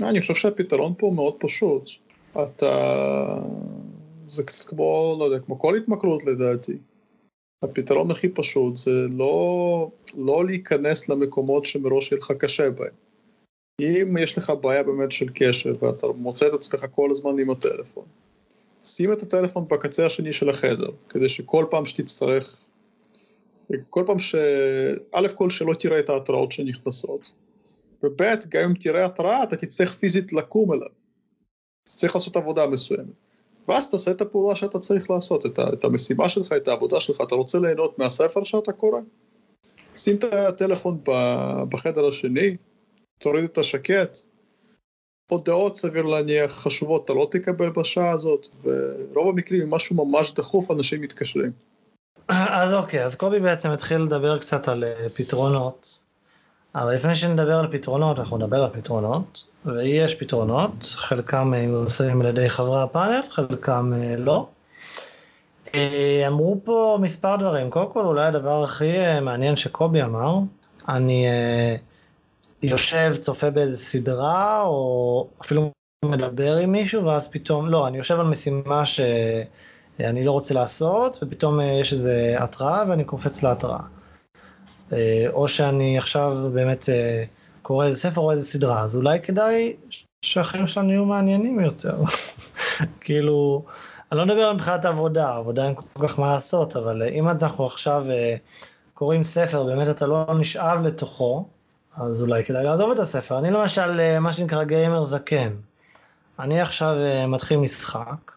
אני חושב שהפתרון פה מאוד פשוט. אתה... זה קצת כמו, לא יודע, כמו כל התמכרות לדעתי. הפתרון הכי פשוט זה לא, לא להיכנס למקומות שמראש יהיה לך קשה בהם. אם יש לך בעיה באמת של קשב ואתה מוצא את עצמך כל הזמן עם הטלפון, שים את הטלפון בקצה השני של החדר, כדי שכל פעם שתצטרך כל פעם ש... א' כל שלא תראה את ההתראות שנכנסות, וב' גם אם תראה התראה אתה תצטרך פיזית לקום אליו. תצטרך לעשות עבודה מסוימת. ואז תעשה את הפעולה שאתה צריך לעשות, את, ה... את המשימה שלך, את העבודה שלך, אתה רוצה ליהנות מהספר שאתה קורא? שים את הטלפון בחדר השני, תוריד את השקט. הודעות סביר להניח חשובות אתה לא תקבל בשעה הזאת, ורוב המקרים אם משהו ממש דחוף אנשים מתקשרים. אז אוקיי, אז קובי בעצם התחיל לדבר קצת על uh, פתרונות, אבל לפני שנדבר על פתרונות, אנחנו נדבר על פתרונות, ויש פתרונות, חלקם מיושמים על ידי חברי הפאנל, חלקם uh, לא. אמרו פה מספר דברים, קודם כל אולי הדבר הכי מעניין שקובי אמר, אני יושב, צופה באיזה סדרה, או אפילו מדבר עם מישהו, ואז פתאום, לא, אני יושב על משימה ש... אני לא רוצה לעשות, ופתאום אה, יש איזה התראה ואני קופץ להתראה. אה, או שאני עכשיו באמת אה, קורא איזה ספר או איזה סדרה, אז אולי כדאי שהחיים שלנו יהיו מעניינים יותר. כאילו, אני לא מדבר מבחינת העבודה, עבודה אין כל כך מה לעשות, אבל אם אנחנו עכשיו קוראים ספר, באמת אתה לא נשאב לתוכו, אז אולי כדאי לעזוב את הספר. אני למשל, מה שנקרא גיימר זקן. אני עכשיו מתחיל משחק,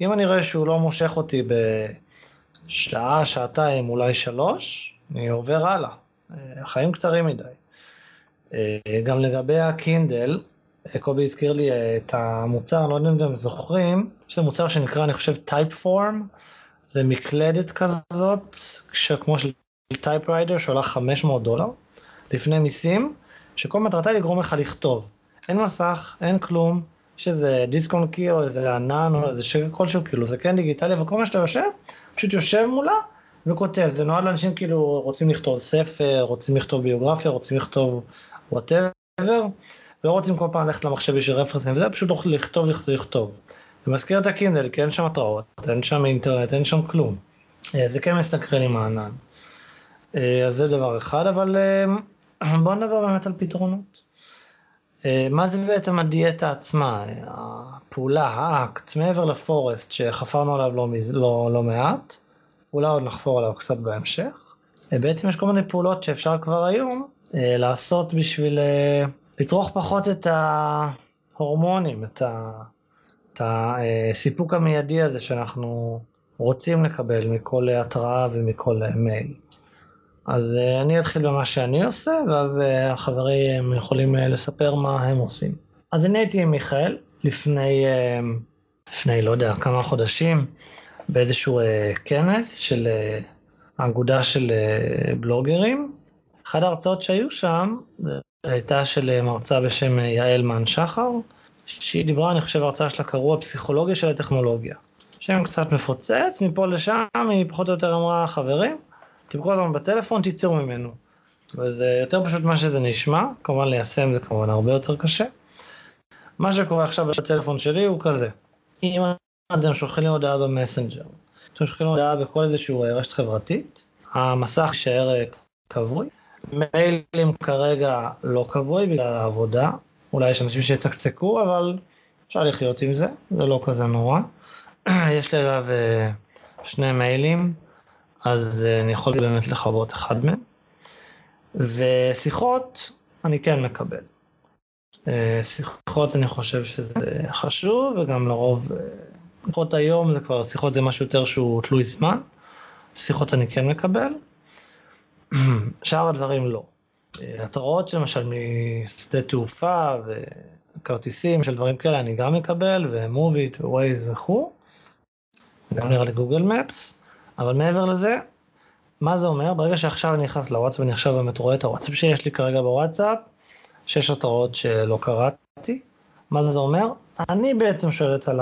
אם אני רואה שהוא לא מושך אותי בשעה, שעתיים, אולי שלוש, אני עובר הלאה. החיים קצרים מדי. גם לגבי הקינדל, קובי הזכיר לי את המוצר, אני לא יודע אם אתם זוכרים, יש מוצר שנקרא, אני חושב, טייפפורם, זה מקלדת כזאת, כמו של typewriter שעולה 500 דולר, לפני מיסים, שכל מטרתה היא לגרום לך לכתוב. אין מסך, אין כלום, יש איזה disk on key או איזה ענן או איזה שקע כלשהו, כאילו זה כן דיגיטלי, וכל מה שאתה יושב, פשוט יושב מולה וכותב. זה נועד לאנשים כאילו רוצים לכתוב ספר, רוצים לכתוב ביוגרפיה, רוצים לכתוב whatever, לא רוצים כל פעם ללכת למחשב בשביל רפרנסים, וזה פשוט לכתוב, לכתוב, לכתוב. זה מזכיר את הקינדל, כי אין שם התראות, אין שם אינטרנט, אין שם כלום. אה, זה כן מסתנכרן עם הענן. אה, אז זה דבר אחד, אבל אה, בואו נדבר באמת על פתרונות. אה, מה זה בעצם הדיאטה עצמה, הפעולה, האקט, מעבר לפורסט שחפרנו עליו לא, לא, לא מעט, אולי עוד נחפור עליו קצת בהמשך. אה, בעצם יש כל מיני פעולות שאפשר כבר היום אה, לעשות בשביל לצרוך פחות את ההורמונים, את, ה, את הסיפוק המיידי הזה שאנחנו רוצים לקבל מכל התראה ומכל מייל. אז uh, אני אתחיל במה שאני עושה, ואז uh, החברים יכולים uh, לספר מה הם עושים. אז אני הייתי עם מיכאל לפני, לפני, לא יודע, כמה חודשים, באיזשהו כנס של האגודה של בלוגרים. אחת ההרצאות שהיו שם, הייתה של מרצה בשם יעל מן שחר, שהיא דיברה, אני חושב, ההרצאה שלה קראו הפסיכולוגיה של הטכנולוגיה. שם קצת מפוצץ, מפה לשם היא פחות או יותר אמרה, חברים, אתם כל הזמן בטלפון, תצאו ממנו. וזה יותר פשוט מה שזה נשמע, כמובן ליישם זה כמובן הרבה יותר קשה. מה שקורה עכשיו בטלפון שלי הוא כזה, אם אתם שולחים הודעה במסנג'ר, אתם שולחים הודעה בכל איזושהי רשת חברתית, המסך יישאר אה, כבוי, מיילים כרגע לא כבוי בגלל העבודה, אולי יש אנשים שיצקצקו, אבל אפשר לחיות עם זה, זה לא כזה נורא. יש לי אליו אה, שני מיילים, אז אה, אני יכול באמת לכבות אחד מהם. ושיחות אני כן מקבל. אה, שיחות אני חושב שזה חשוב, וגם לרוב, אה, לפחות היום זה כבר, שיחות זה משהו יותר שהוא תלוי זמן. שיחות אני כן מקבל. שאר הדברים לא. התראות למשל משדה תעופה וכרטיסים של דברים כאלה אני גם מקבל, ומוביט ווייז וכו', גם נראה לי גוגל מפס. אבל מעבר לזה, מה זה אומר? ברגע שעכשיו אני נכנס לוואטסאפ, אני עכשיו באמת רואה את הוואטסאפ שיש לי כרגע בוואטסאפ, שש התראות שלא קראתי, מה זה אומר? אני בעצם שולט על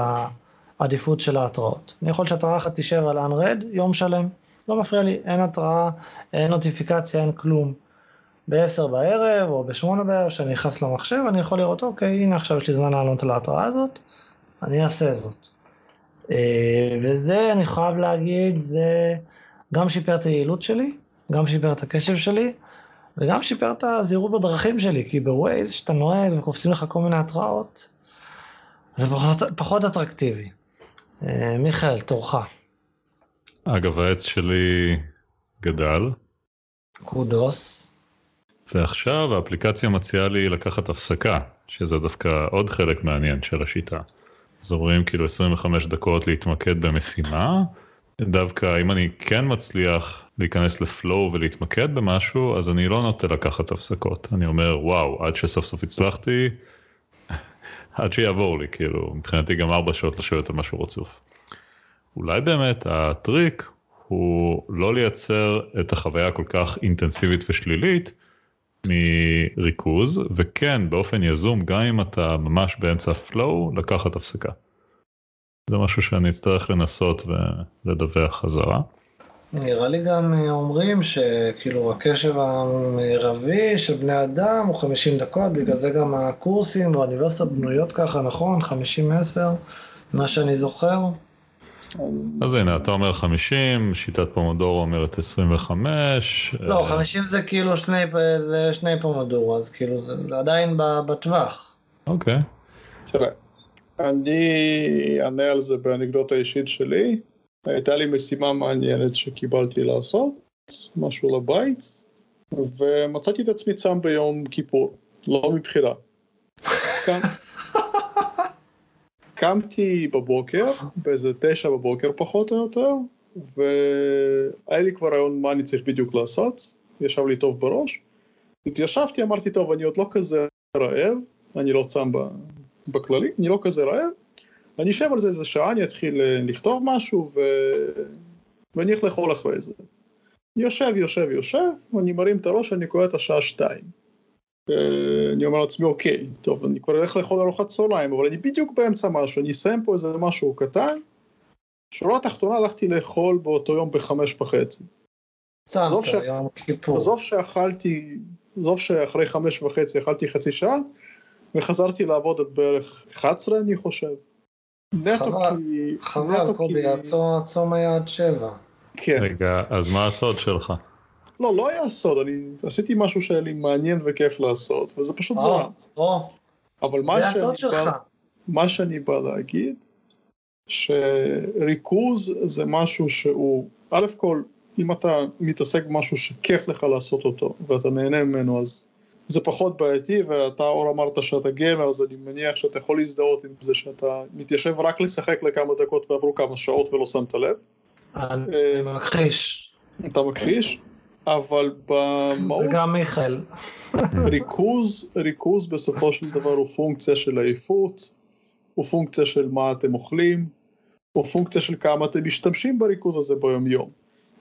העדיפות של ההתראות. אני יכול שהתראה אחת תישאר על unread יום שלם, לא מפריע לי, אין התראה, אין נוטיפיקציה, אין כלום. ב-10 בערב או ב-8 בערב, כשאני נכנס למחשב, אני יכול לראות, אוקיי, הנה עכשיו יש לי זמן לענות על ההתראה הזאת, אני אעשה זאת. אה, וזה, אני חייב להגיד, זה גם שיפר את היעילות שלי, גם שיפר את הקשב שלי, וגם שיפר את הזהירות בדרכים שלי, כי בווייז, שאתה נוהג וקופצים לך כל מיני התראות, זה פחות, פחות אטרקטיבי. אה, מיכאל, תורך. אגב, העץ שלי גדל. קודוס. ועכשיו האפליקציה מציעה לי לקחת הפסקה, שזה דווקא עוד חלק מעניין של השיטה. אז אומרים כאילו 25 דקות להתמקד במשימה, דווקא אם אני כן מצליח להיכנס לפלואו ולהתמקד במשהו, אז אני לא נוטה לקחת הפסקות. אני אומר, וואו, עד שסוף סוף הצלחתי, עד שיעבור לי, כאילו, מבחינתי גם ארבע שעות לשבת על משהו רצוף. אולי באמת הטריק הוא לא לייצר את החוויה כל כך אינטנסיבית ושלילית מריכוז, וכן באופן יזום, גם אם אתה ממש באמצע הפלואו, לקחת הפסקה. זה משהו שאני אצטרך לנסות ולדווח חזרה. נראה לי גם אה, אומרים שכאילו הקשב המרבי של בני אדם הוא 50 דקות, בגלל זה גם הקורסים באוניברסיטה בנויות ככה, נכון? 50-10, מה שאני זוכר. אז הנה, אתה אומר 50, שיטת פומודורו אומרת 25. לא, 50 זה כאילו שני, זה שני פומודורו, אז כאילו זה, זה עדיין בטווח. אוקיי. תראה, אני אענה על זה באנקדוטה אישית שלי. הייתה לי משימה מעניינת שקיבלתי לעשות, משהו לבית, ומצאתי את עצמי צם ביום כיפור, לא מבחירה. קמתי בבוקר, באיזה תשע בבוקר פחות או יותר, והיה לי כבר רעיון מה אני צריך בדיוק לעשות, ישב לי טוב בראש. התיישבתי, אמרתי, טוב, אני עוד לא כזה רעב, אני לא צם בכללי, אני לא כזה רעב, אני אשב על זה איזה שעה, אני אתחיל אה, לכתוב משהו ו... ואני איך לאכול אחרי זה. אני יושב, יושב, יושב, ואני מרים את הראש, אני קורא את השעה שתיים. אה, אני אומר לעצמי, אוקיי, טוב, אני כבר אלך לאכול ארוחת צהריים, אבל אני בדיוק באמצע משהו, אני אסיים פה איזה משהו קטן. שורה תחתונה הלכתי לאכול באותו יום בחמש וחצי. צמת, ש... יום כיפור. עזוב שאכלתי, עזוב שאחרי חמש וחצי אכלתי חצי שעה, וחזרתי לעבוד עד בערך 11 אני חושב. נטו כי... חבל, קובי, הצום היה עד שבע. כן. רגע, אז מה הסוד שלך? לא, לא היה סוד, אני עשיתי משהו שהיה לי מעניין וכיף לעשות, וזה פשוט זרם. אבל מה זה הסוד שלך. מה שאני בא להגיד, שריכוז זה משהו שהוא, א' כל, אם אתה מתעסק במשהו שכיף לך לעשות אותו, ואתה נהנה ממנו, אז זה פחות בעייתי, ואתה אור אמרת שאתה גמר, אז אני מניח שאתה יכול להזדהות עם זה שאתה מתיישב רק לשחק לכמה דקות ועברו כמה שעות ולא שמת לב. אני אה, מכחיש. אתה מכחיש? אבל במהות... וגם מיכאל. ריכוז, ריכוז בסופו של דבר הוא פונקציה של עייפות, הוא פונקציה של מה אתם אוכלים, הוא פונקציה של כמה אתם משתמשים בריכוז הזה ביום יום.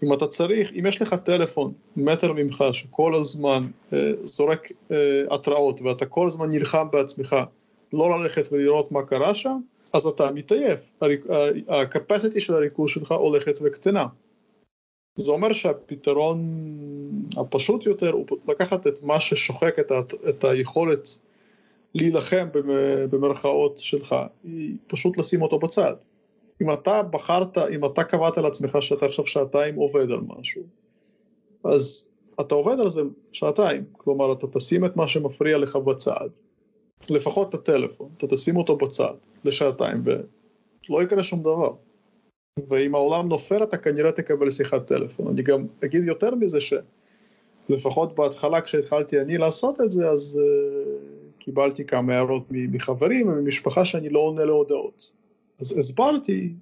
אם אתה צריך, אם יש לך טלפון מטר ממך שכל הזמן אה, זורק אה, התראות ואתה כל הזמן נלחם בעצמך לא ללכת ולראות מה קרה שם, אז אתה מתעייף, ה-capacity של הריכוז שלך הולכת וקטנה. זה אומר שהפתרון הפשוט יותר הוא לקחת את מה ששוחק את, ה, את היכולת להילחם במרכאות שלך, היא פשוט לשים אותו בצד. אם אתה בחרת, אם אתה קבעת לעצמך שאתה עכשיו שעתיים עובד על משהו, אז אתה עובד על זה שעתיים, כלומר אתה תשים את מה שמפריע לך בצד, לפחות את הטלפון, אתה תשים אותו בצד לשעתיים ולא יקרה שום דבר. ואם העולם נופל אתה כנראה תקבל שיחת טלפון. אני גם אגיד יותר מזה שלפחות בהתחלה כשהתחלתי אני לעשות את זה אז uh, קיבלתי כמה הערות מחברים וממשפחה שאני לא עונה להודעות. אז הסברתי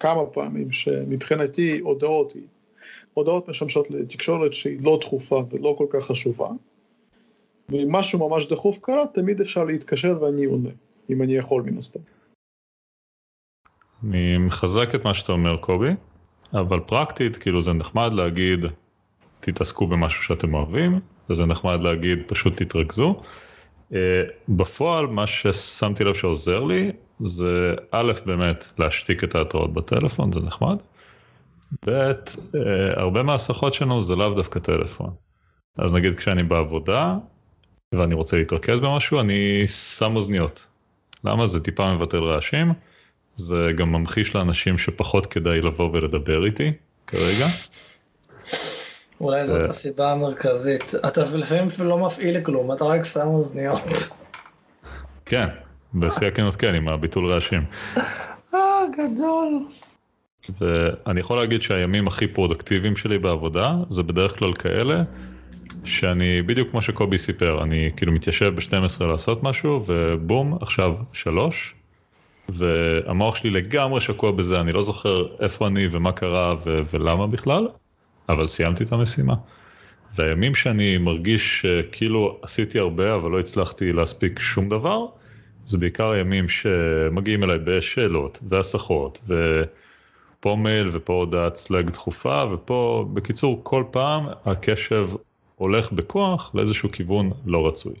כמה פעמים שמבחינתי הודעות היא, הודעות משמשות לתקשורת שהיא לא דחופה ולא כל כך חשובה, ואם משהו ממש דחוף קרה, תמיד אפשר להתקשר ואני עונה, אם אני יכול מן הסתם. אני מחזק את מה שאתה אומר קובי, אבל פרקטית כאילו זה נחמד להגיד תתעסקו במשהו שאתם אוהבים, וזה נחמד להגיד פשוט תתרכזו. Uh, בפועל מה ששמתי לב שעוזר לי זה א', באמת להשתיק את ההתראות בטלפון, זה נחמד. ב', אה, הרבה מהשיחות שלנו זה לאו דווקא טלפון. אז נגיד כשאני בעבודה ואני רוצה להתרכז במשהו, אני שם אוזניות. למה? זה טיפה מבטל רעשים, זה גם ממחיש לאנשים שפחות כדאי לבוא ולדבר איתי כרגע. אולי זאת אה, הסיבה המרכזית. אתה לפעמים אפילו לא מפעיל כלום, אתה רק שם אוזניות. כן, בשיא הכנות כן, עם הביטול רעשים. אה, גדול. ואני יכול להגיד שהימים הכי פרודקטיביים שלי בעבודה, זה בדרך כלל כאלה, שאני, בדיוק כמו שקובי סיפר, אני כאילו מתיישב ב-12 לעשות משהו, ובום, עכשיו שלוש, והמוח שלי לגמרי שקוע בזה, אני לא זוכר איפה אני ומה קרה ו- ולמה בכלל, אבל סיימתי את המשימה. והימים שאני מרגיש כאילו עשיתי הרבה אבל לא הצלחתי להספיק שום דבר, זה בעיקר הימים שמגיעים אליי בשאלות והסחות ופה מייל ופה הודעת סלאק דחופה ופה בקיצור כל פעם הקשב הולך בכוח לאיזשהו כיוון לא רצוי.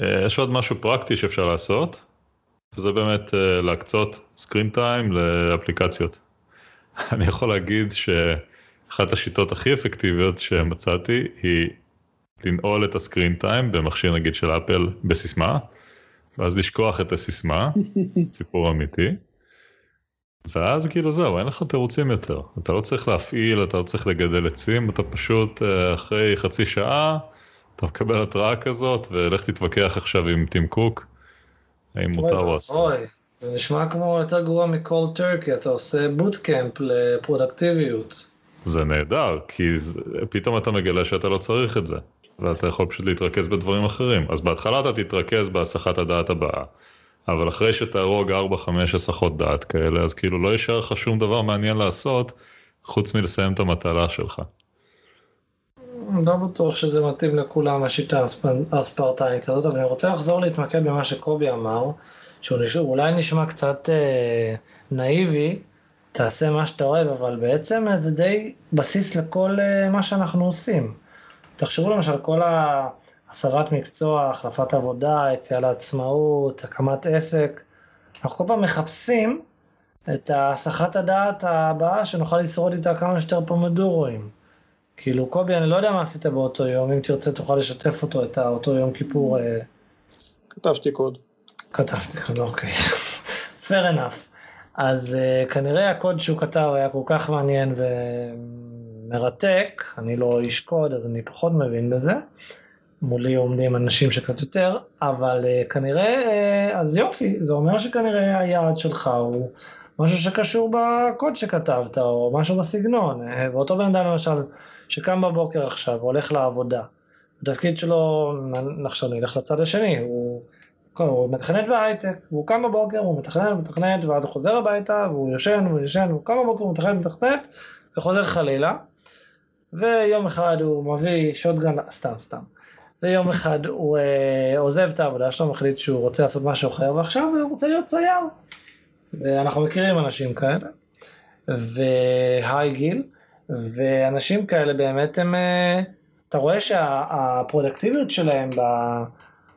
אה, יש עוד משהו פרקטי שאפשר לעשות, וזה באמת אה, להקצות screen time לאפליקציות. אני יכול להגיד שאחת השיטות הכי אפקטיביות שמצאתי היא לנעול את הסקרין טיים במכשיר נגיד של אפל בסיסמה, ואז לשכוח את הסיסמה, סיפור אמיתי. ואז כאילו זהו, אין לך תירוצים יותר. אתה לא צריך להפעיל, אתה לא צריך לגדל עצים, אתה פשוט אה, אחרי חצי שעה, אתה מקבל התראה כזאת, ולך תתווכח עכשיו עם טים קוק, האם מותר או אסור. אוי, זה נשמע כמו יותר גרוע מכל טורקי, אתה עושה בוטקאמפ לפרודקטיביות. זה נהדר, כי זה, פתאום אתה מגלה שאתה לא צריך את זה, ואתה יכול פשוט להתרכז בדברים אחרים. אז בהתחלה אתה תתרכז בהסחת הדעת הבאה. אבל אחרי שתהרוג 4-5 הסחות דעת כאלה, אז כאילו לא יישאר לך שום דבר מעניין לעשות, חוץ מלסיים את המטלה שלך. לא בטוח שזה מתאים לכולם השיטה הספרטנית הזאת, אבל אני רוצה לחזור להתמקד במה שקובי אמר, שהוא נשמע, אולי נשמע קצת אה, נאיבי, תעשה מה שאתה אוהב, אבל בעצם זה די בסיס לכל אה, מה שאנחנו עושים. תחשבו למשל כל. הסבת מקצוע, החלפת עבודה, יציאה לעצמאות, הקמת עסק. אנחנו כל פעם מחפשים את הסחת הדעת הבאה שנוכל לשרוד איתה כמה שיותר פומדורואים. כאילו, קובי, אני לא יודע מה עשית באותו יום, אם תרצה תוכל לשתף אותו, את אותו יום כיפור. אה, כתבתי קוד. כתבתי קוד, אוקיי. fair enough. אז uh, כנראה הקוד שהוא כתב היה כל כך מעניין ומרתק, אני לא איש קוד אז אני פחות מבין בזה. מולי עומדים אנשים שקצת יותר, אבל uh, כנראה, uh, אז יופי, זה אומר שכנראה היעד שלך הוא משהו שקשור בקוד שכתבת, או משהו בסגנון, uh, ואותו בן אדם למשל, שקם בבוקר עכשיו והולך לעבודה, התפקיד שלו, עכשיו נלך לצד השני, הוא, הוא מתכנת בהייטק, והוא קם בבוקר, הוא מתכנת, מתכנת, ואז הוא חוזר הביתה, והוא יושן, והוא יושן, והוא קם בבוקר, הוא מתכנת, מתכנת, וחוזר חלילה, ויום אחד הוא מביא שוטגן, סתם, סתם. ויום אחד הוא אה, עוזב את העבודה שלו, מחליט שהוא רוצה לעשות משהו אחר, ועכשיו הוא רוצה להיות צייר. ואנחנו מכירים אנשים כאלה, והי גיל, ואנשים כאלה באמת הם, אה, אתה רואה שהפרודקטיביות שלהם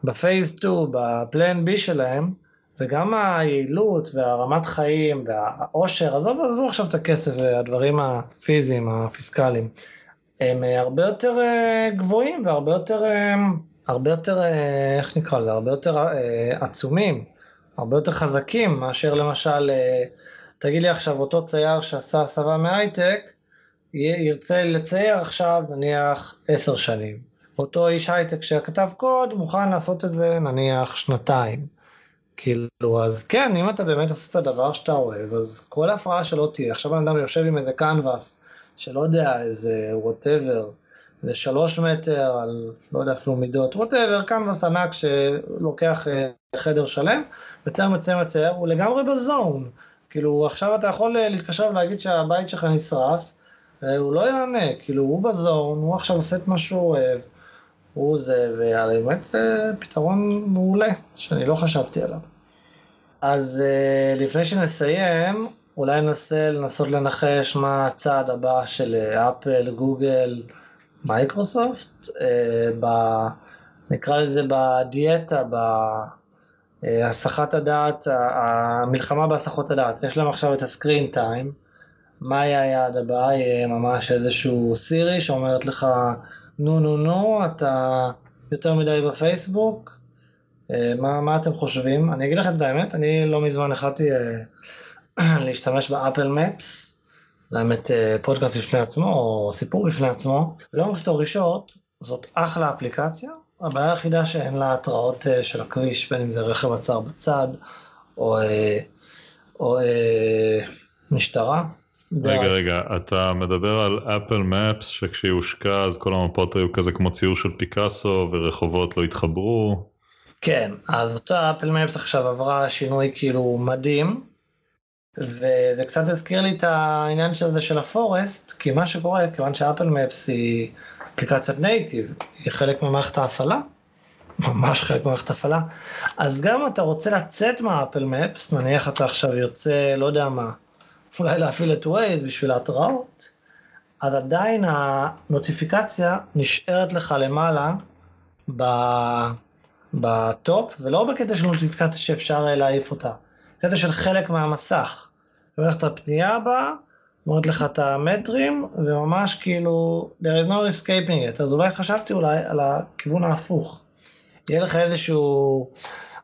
בפייס 2, בפלן בי שלהם, וגם היעילות והרמת חיים והאושר, עזוב, עזוב עכשיו את הכסף והדברים הפיזיים, הפיסקליים. הם אה, הרבה יותר אה, גבוהים והרבה יותר, הרבה יותר, איך נקרא לזה, הרבה יותר עצומים, הרבה יותר חזקים מאשר למשל, תגיד לי עכשיו, אותו צייר שעשה הסבה מהייטק, ירצה לצייר עכשיו נניח עשר שנים. אותו איש הייטק שכתב קוד מוכן לעשות את זה נניח שנתיים. כאילו, אז כן, אם אתה באמת עושה את הדבר שאתה אוהב, אז כל הפרעה שלא תהיה, עכשיו בן אדם יושב עם איזה קנבס של לא יודע, איזה whatever, איזה שלוש מטר על, לא יודע אפילו מידות, whatever, קנבס ענק שלוקח אה, חדר שלם, מצייר מצייר מצייר, הוא לגמרי בזון. כאילו, עכשיו אתה יכול אה, להתקשר ולהגיד שהבית שלך נשרף, הוא לא יענה, כאילו, הוא בזון, הוא עכשיו עושה את מה שהוא אוהב, הוא זה, והאמת זה פתרון מעולה, שאני לא חשבתי עליו. אז לפני שנסיים, אולי ננסה לנסות לנחש מה הצעד הבא של אה, אפל, גוגל, מייקרוסופט, אה, ב, נקרא לזה בדיאטה, בהסחת הדעת, המלחמה בהסחות הדעת. יש להם עכשיו את ה Screen Time, מה יהיה היעד הבא? יהיה ממש איזשהו סירי שאומרת לך, נו נו נו, אתה יותר מדי בפייסבוק, אה, מה, מה אתם חושבים? אני אגיד לכם את האמת, אני לא מזמן החלטתי להשתמש ב Apple Maps, זה האמת אה, פודקאסט בפני עצמו, או סיפור בפני עצמו. long story short, זאת אחלה אפליקציה, הבעיה היחידה שאין לה התראות אה, של הכביש, בין אם זה רכב עצר בצד, אה, או, או משטרה. רגע, רגע, אתה מדבר על אפל מפס, שכשהיא הושקע אז כל המפות היו כזה כמו ציור של פיקאסו, ורחובות לא התחברו. כן, אז אותה אפל מפס עכשיו עברה שינוי כאילו מדהים, וזה קצת הזכיר לי את העניין של זה של הפורסט, כי מה שקורה, כיוון שאפל מפס היא אפליקציית native, היא חלק ממערכת ההפעלה, ממש חלק ממערכת ההפעלה, אז גם אם אתה רוצה לצאת מה Apple Maps, נניח אתה עכשיו יוצא, לא יודע מה, אולי להפעיל את ווייז בשביל ההתראות, אז עדיין הנוטיפיקציה נשארת לך למעלה ב top, ולא בקטע של נוטיפיקציה שאפשר להעיף אותה, קטע של חלק מהמסך. הולכת לפנייה הבאה, אומרת לך את המטרים, וממש כאילו, there is no escaping it, אז אולי חשבתי אולי על הכיוון ההפוך. יהיה לך איזשהו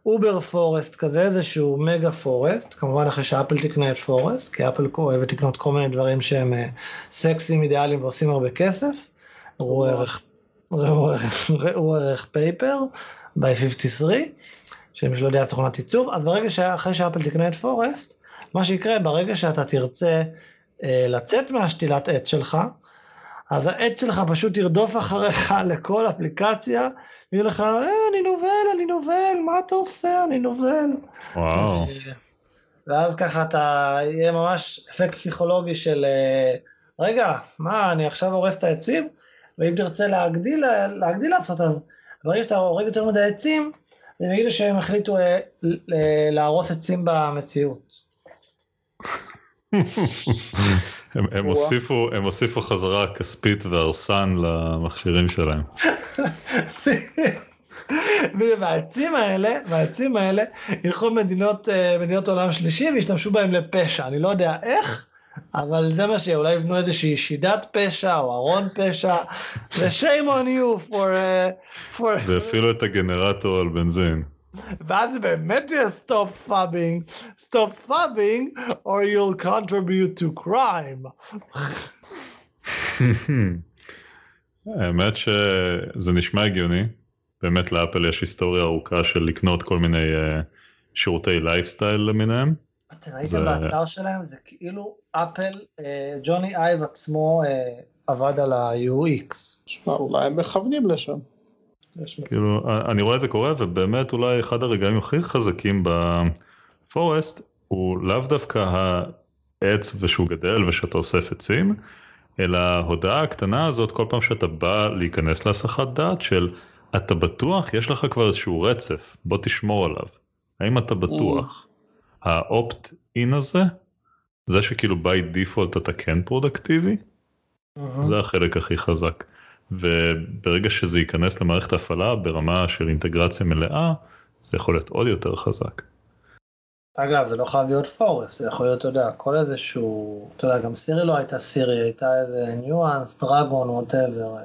over Forest כזה, איזשהו mega Forest, כמובן אחרי שאפל תקנה את Forest, כי אפל אוהבת לקנות כל מיני דברים שהם אה, סקסיים, אידיאליים ועושים הרבה כסף. ראו ערך, ראו ערך Paper, by 53, שמי שלא יודע תוכנת עיצוב, אז ברגע שאחרי שאפל תקנה את Forest, מה שיקרה ברגע שאתה תרצה אה, לצאת מהשתילת עץ שלך, אז העץ שלך פשוט ירדוף אחריך לכל אפליקציה, ויהיה לך, אה, אני נובל, אני נובל, מה אתה עושה? אני נובל. וואו. אה, ואז ככה אתה, יהיה ממש אפקט פסיכולוגי של, אה, רגע, מה, אני עכשיו הורס את העצים? ואם תרצה להגדיל, להגדיל לעשות, אז ברגע שאתה הורג יותר מדי עצים, הם יגידו שהם החליטו אה, להרוס עצים במציאות. הם, הם, הוסיפו, הם הוסיפו חזרה כספית והרסן למכשירים שלהם. והעצים האלה, והעצים האלה ילכו מדינות, אה, מדינות עולם שלישי וישתמשו בהם לפשע, אני לא יודע איך, אבל זה מה שאולי יבנו איזושהי שידת פשע או ארון פשע, ו-shame on you for... Uh, for... ואפילו את הגנרטור על בנזין. ואז באמת יהיה stop phubbing, stop phubbing, or you'll contribute to crime. האמת שזה נשמע הגיוני, באמת לאפל יש היסטוריה ארוכה של לקנות כל מיני uh, שירותי לייפסטייל למיניהם. אתם ראיתם באתר שלהם, זה כאילו אפל, אה, ג'וני אייב עצמו אה, עבד על ה-UX. שמע, אולי הם מכוונים לשם. כאילו, אני רואה את זה קורה, ובאמת אולי אחד הרגעים הכי חזקים בפורסט, הוא לאו דווקא העץ ושהוא גדל ושאתה אוסף עצים, אלא ההודעה הקטנה הזאת כל פעם שאתה בא להיכנס להסחת דעת של אתה בטוח, יש לך כבר איזשהו רצף, בוא תשמור עליו. האם אתה בטוח? האופט אין הזה, זה שכאילו by default אתה כן פרודקטיבי. זה החלק הכי חזק. וברגע שזה ייכנס למערכת הפעלה ברמה של אינטגרציה מלאה, זה יכול להיות עוד יותר חזק. אגב, זה לא חייב להיות Forest, זה יכול להיות, אתה יודע, כל איזשהו, אתה יודע, גם סירי לא הייתה סירי, הייתה איזה Nuance, Dragon, whatever.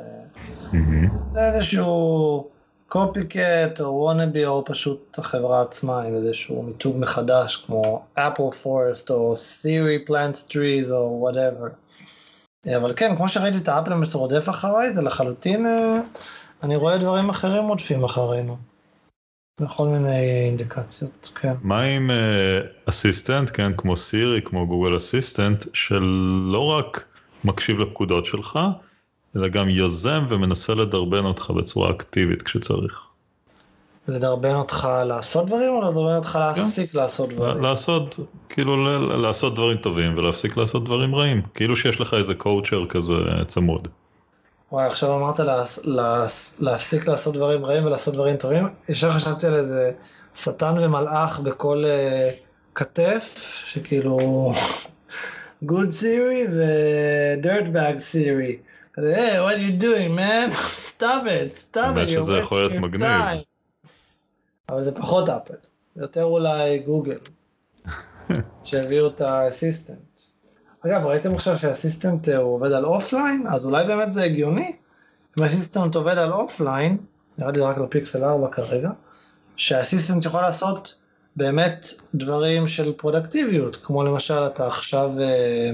זה איזשהו copycat או wannabe או פשוט החברה עצמה עם איזשהו מיתוג מחדש כמו Apple Forest או Siri plant trees או whatever. אבל כן, כמו שראיתי את האפל רודף אחריי, זה לחלוטין, אה, אני רואה דברים אחרים רודפים אחרינו. בכל מיני אינדיקציות, כן. מה עם אסיסטנט, uh, כן, כמו סירי, כמו גוגל אסיסטנט, שלא רק מקשיב לפקודות שלך, אלא גם יוזם ומנסה לדרבן אותך בצורה אקטיבית כשצריך. לדרבן אותך לעשות דברים או לדרבן אותך להפסיק כן. לעשות דברים? לעשות, כאילו לעשות דברים טובים ולהפסיק לעשות דברים רעים. כאילו שיש לך איזה קואוצ'ר כזה צמוד. וואי, עכשיו אמרת לה, לה, להפסיק לעשות דברים רעים ולעשות דברים טובים. ישר חשבתי על איזה שטן ומלאך בכל uh, כתף, שכאילו good theory ו-dirt bag theory. hey, what are you doing, man? stop it, stop it, you're שזה יכול להיות מגניב. אבל זה פחות אפל, זה יותר אולי גוגל, שהביאו את ה Assistant. אגב, ראיתם עכשיו שה Assistant אה, הוא עובד על offline? אז אולי באמת זה הגיוני. אם ה Assistant עובד על offline, נראה לי רק לפיקסל 4 כרגע, שה Assistant יכול לעשות באמת דברים של פרודקטיביות, כמו למשל אתה עכשיו אה,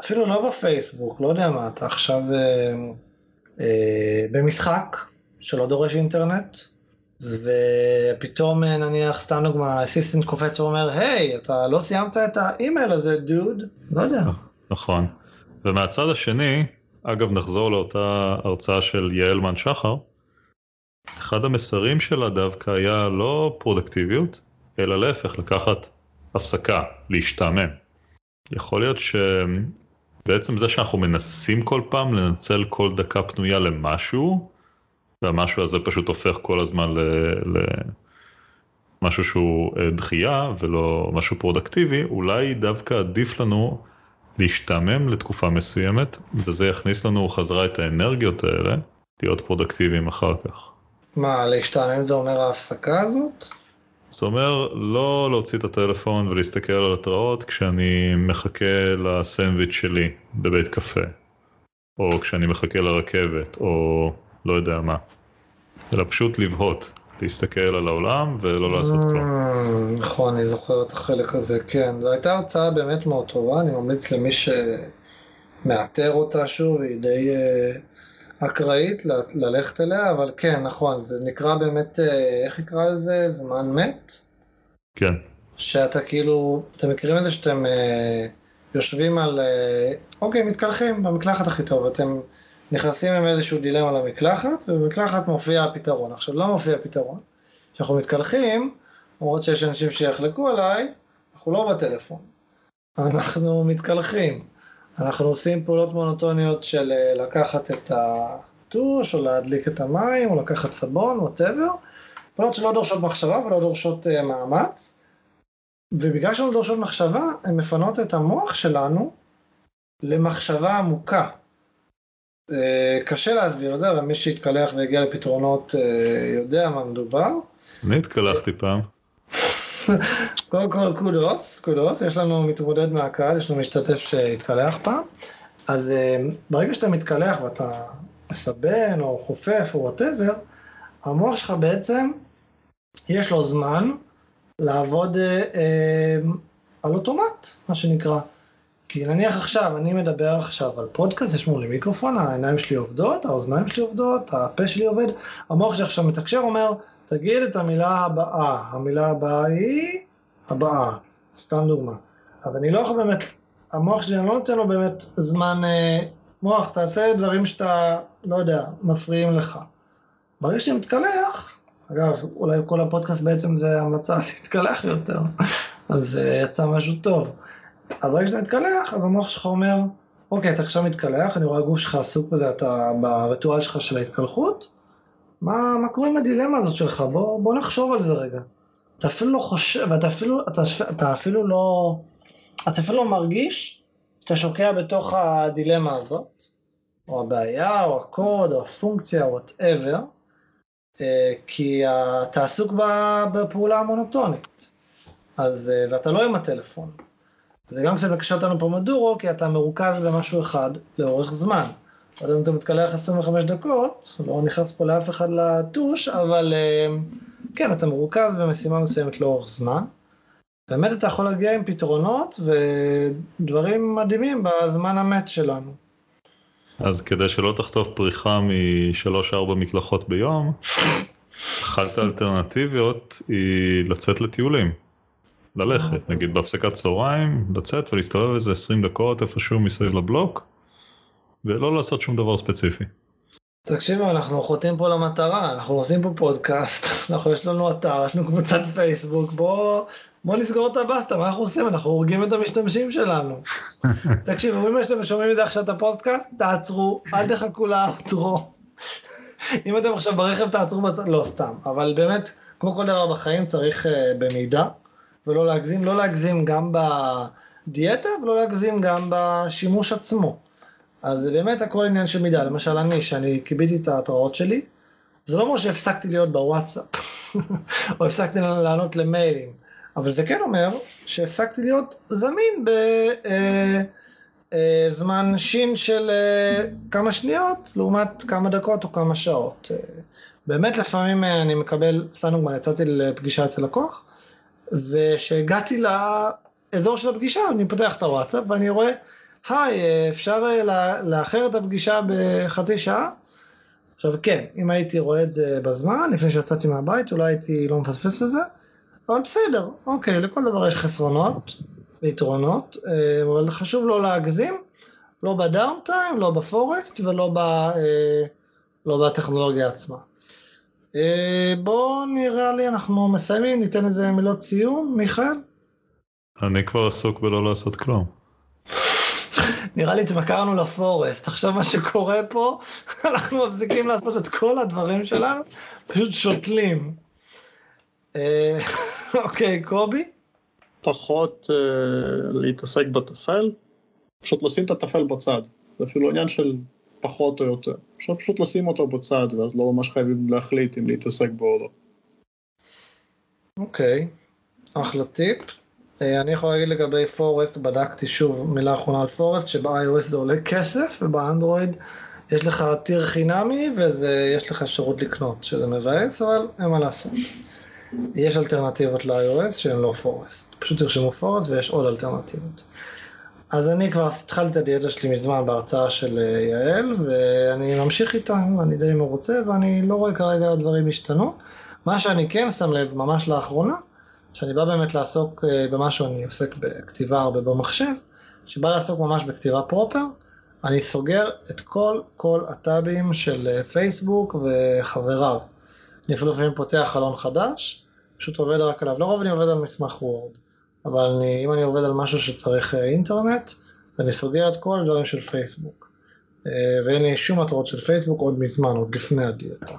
אפילו לא בפייסבוק, לא יודע מה, אתה עכשיו אה, במשחק שלא דורש אינטרנט, ופתאום אה, נניח, סתם דוגמה, אסיסטנט קופץ ואומר, היי, אתה לא סיימת את האימייל הזה, דוד? לא יודע. נכון. ומהצד השני, אגב, נחזור לאותה הרצאה של יעלמן שחר, אחד המסרים שלה דווקא היה לא פרודקטיביות, אלא להפך, לקחת הפסקה, להשתעמם. יכול להיות שבעצם זה שאנחנו מנסים כל פעם לנצל כל דקה פנויה למשהו, והמשהו הזה פשוט הופך כל הזמן למשהו שהוא אה, דחייה ולא משהו פרודקטיבי, אולי דווקא עדיף לנו להשתעמם לתקופה מסוימת, וזה יכניס לנו חזרה את האנרגיות האלה, להיות פרודקטיביים אחר כך. מה, להשתעמם זה אומר ההפסקה הזאת? זה אומר לא להוציא את הטלפון ולהסתכל על התראות כשאני מחכה לסנדוויץ' שלי בבית קפה, או כשאני מחכה לרכבת, או לא יודע מה. אלא פשוט לבהות, להסתכל על העולם ולא לעשות כלום. Mm, נכון, אני זוכר את החלק הזה, כן. זו הייתה הרצאה באמת מאוד טובה, אני ממליץ למי שמאתר אותה שוב, היא די uh, אקראית ללכת אליה, אבל כן, נכון, זה נקרא באמת, uh, איך נקרא לזה? זמן מת? כן. שאתה כאילו, אתם מכירים את זה שאתם uh, יושבים על, אוקיי, מתקלחים במקלחת הכי טוב, אתם... נכנסים עם איזשהו דילמה למקלחת, ובמקלחת מופיע הפתרון. עכשיו, לא מופיע פתרון. כשאנחנו מתקלחים, למרות שיש אנשים שיחלקו עליי, אנחנו לא בטלפון. אנחנו מתקלחים. אנחנו עושים פעולות מונוטוניות של אה, לקחת את הטוש, או להדליק את המים, או לקחת סבון, ווטאבר. פעולות שלא דורשות מחשבה ולא דורשות uh, מאמץ. ובגלל שלא דורשות מחשבה, הן מפנות את המוח שלנו למחשבה עמוקה. אה, קשה להסביר את זה, אבל מי שהתקלח והגיע לפתרונות אה, יודע מה מדובר. אני התקלחתי פעם. קודם כל kudos, kudos, יש לנו מתמודד מהקהל, יש לנו משתתף שהתקלח פעם. אז אה, ברגע שאתה מתקלח ואתה מסבן או חופף או whatever, המוח שלך בעצם, יש לו זמן לעבוד אה, אה, על אוטומט, מה שנקרא. כי נניח עכשיו, אני מדבר עכשיו על פודקאסט, יש מולי מיקרופון, העיניים שלי עובדות, האוזניים שלי עובדות, הפה שלי עובד, המוח שלי עכשיו מתקשר, אומר, תגיד את המילה הבאה, המילה הבאה היא הבאה, סתם דוגמה. אז אני לא יכול באמת, המוח שלי, אני לא נותן לו באמת זמן, אה, מוח, תעשה דברים שאתה, לא יודע, מפריעים לך. ברגע שאני מתקלח, אגב, אולי כל הפודקאסט בעצם זה המלצה להתקלח יותר, אז uh, יצא משהו טוב. אז ברגע שאתה מתקלח, אז המוח שלך אומר, אוקיי, אתה עכשיו מתקלח, אני רואה הגוף שלך עסוק בזה, אתה בריטואל שלך של ההתקלחות, מה, מה קורה עם הדילמה הזאת שלך? בוא, בוא נחשוב על זה רגע. אתה אפילו לא חושב, ואתה אפילו, אתה, אתה אפילו לא, אתה אפילו לא מרגיש שאתה שוקע בתוך הדילמה הזאת, או הבעיה, או הקוד, או הפונקציה, או whatever, אה, כי אתה עסוק בפעולה המונוטונית. אז, אה, ואתה לא עם הטלפון. זה גם קצת מקשר אותנו לפומודורו, כי אתה מרוכז במשהו אחד לאורך זמן. יודע אם אתה מתקלח 25 דקות, לא נכנס פה לאף אחד לטוש, אבל אה, כן, אתה מרוכז במשימה מסוימת לאורך זמן. באמת אתה יכול להגיע עם פתרונות ודברים מדהימים בזמן המת שלנו. אז כדי שלא תחטוף פריחה משלוש-ארבע מקלחות ביום, אחת האלטרנטיביות היא לצאת לטיולים. ללכת, נגיד בהפסקת צהריים, לצאת ולהסתובב איזה 20 דקות איפשהו מסביב לבלוק, ולא לעשות שום דבר ספציפי. תקשיבו, אנחנו חוטאים פה למטרה, אנחנו עושים פה פודקאסט, אנחנו יש לנו אתר, יש לנו קבוצת פייסבוק, בוא, בוא נסגור את הבסטה, מה אנחנו עושים? אנחנו הורגים את המשתמשים שלנו. תקשיבו, אם אתם שומעים את זה עכשיו את הפודקאסט, תעצרו, אל תחכו לאוטרו. אם אתם עכשיו ברכב, תעצרו בצד, לא סתם, אבל באמת, כמו כל דבר בחיים צריך uh, במידה. ולא להגזים, לא להגזים גם בדיאטה ולא להגזים גם בשימוש עצמו. אז זה באמת הכל עניין של מידה, למשל אני, שאני קיביתי את ההתראות שלי, זה לא אומר שהפסקתי להיות בוואטסאפ, או הפסקתי לענות למיילים, אבל זה כן אומר שהפסקתי להיות זמין בזמן אה, אה, שין של אה, כמה שניות, לעומת כמה דקות או כמה שעות. באמת לפעמים אני מקבל, סתם דוגמא, יצאתי לפגישה אצל לקוח, וכשהגעתי לאזור של הפגישה, אני פותח את הוואטסאפ ואני רואה, היי, אפשר אה, לאחר את הפגישה בחצי שעה? עכשיו כן, אם הייתי רואה את זה בזמן, לפני שיצאתי מהבית, אולי הייתי לא מפספס את זה, אבל בסדר, אוקיי, לכל דבר יש חסרונות ויתרונות, אה, אבל חשוב לא להגזים, לא בדאון טיים, לא בפורסט ולא ב, אה, לא בטכנולוגיה עצמה. אה, בואו נראה לי, אנחנו מסיימים, ניתן איזה מילות סיום, מיכאל? אני כבר עסוק בלא לעשות כלום. נראה לי התמכרנו לפורסט. עכשיו מה שקורה פה, אנחנו מפסיקים לעשות את כל הדברים שלנו, פשוט שותלים. אה, אוקיי, קובי? פחות אה, להתעסק בטפל, פשוט לשים את הטפל בצד. זה אפילו עניין של פחות או יותר. אפשר פשוט לשים אותו בצד, ואז לא ממש חייבים להחליט אם להתעסק בו או לא. אוקיי, אחלה טיפ. אה, אני יכול להגיד לגבי פורסט, בדקתי שוב מילה אחרונה על פורסט, שב-iOS זה עולה כסף, ובאנדרואיד יש לך טיר חינמי ויש לך אפשרות לקנות, שזה מבאס, אבל אין מה לעשות. יש אלטרנטיבות ל-iOS שהן לא פורסט. פשוט תרשמו פורסט ויש עוד אלטרנטיבות. אז אני כבר התחלתי את הדיאטה שלי מזמן בהרצאה של אה, יעל, ואני ממשיך איתה, אני די מרוצה, ואני לא רואה כרגע דברים השתנו. מה שאני כן שם לב ממש לאחרונה, שאני בא באמת לעסוק אה, במשהו, אני עוסק בכתיבה הרבה במחשב, שבא לעסוק ממש בכתיבה פרופר, אני סוגר את כל כל הטאבים של אה, פייסבוק וחבריו. אני אפילו לפעמים פותח חלון חדש, פשוט עובד רק עליו. לרוב אני עובד על מסמך וורד, אבל אני, אם אני עובד על משהו שצריך אה, אינטרנט, אני סוגר את כל הדברים של פייסבוק. ואין לי שום התראות של פייסבוק עוד מזמן, עוד לפני הדיאטה.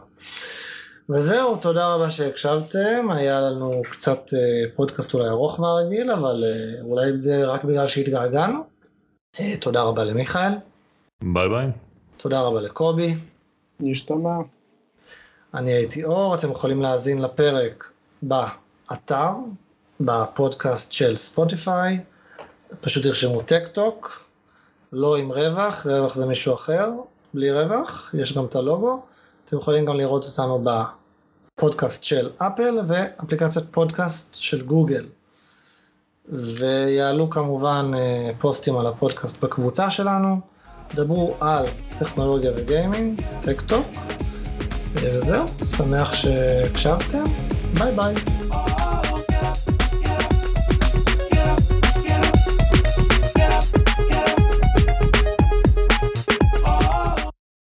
וזהו, תודה רבה שהקשבתם, היה לנו קצת אה, פודקאסט אולי ארוך מהרגיל, אבל אה, אולי זה רק בגלל שהתגעגענו. אה, תודה רבה למיכאל. ביי ביי. תודה רבה לקובי. נשתמע. אני הייתי אור, אתם יכולים להאזין לפרק באתר, בפודקאסט של ספוטיפיי, פשוט תרשמו טק טוק, לא עם רווח, רווח זה מישהו אחר, בלי רווח, יש גם את הלוגו. אתם יכולים גם לראות אותנו בפודקאסט של אפל ואפליקציית פודקאסט של גוגל. ויעלו כמובן אה, פוסטים על הפודקאסט בקבוצה שלנו. דברו על טכנולוגיה וגיימינג, טק טוק. וזהו, שמח שהקשבתם, ביי ביי.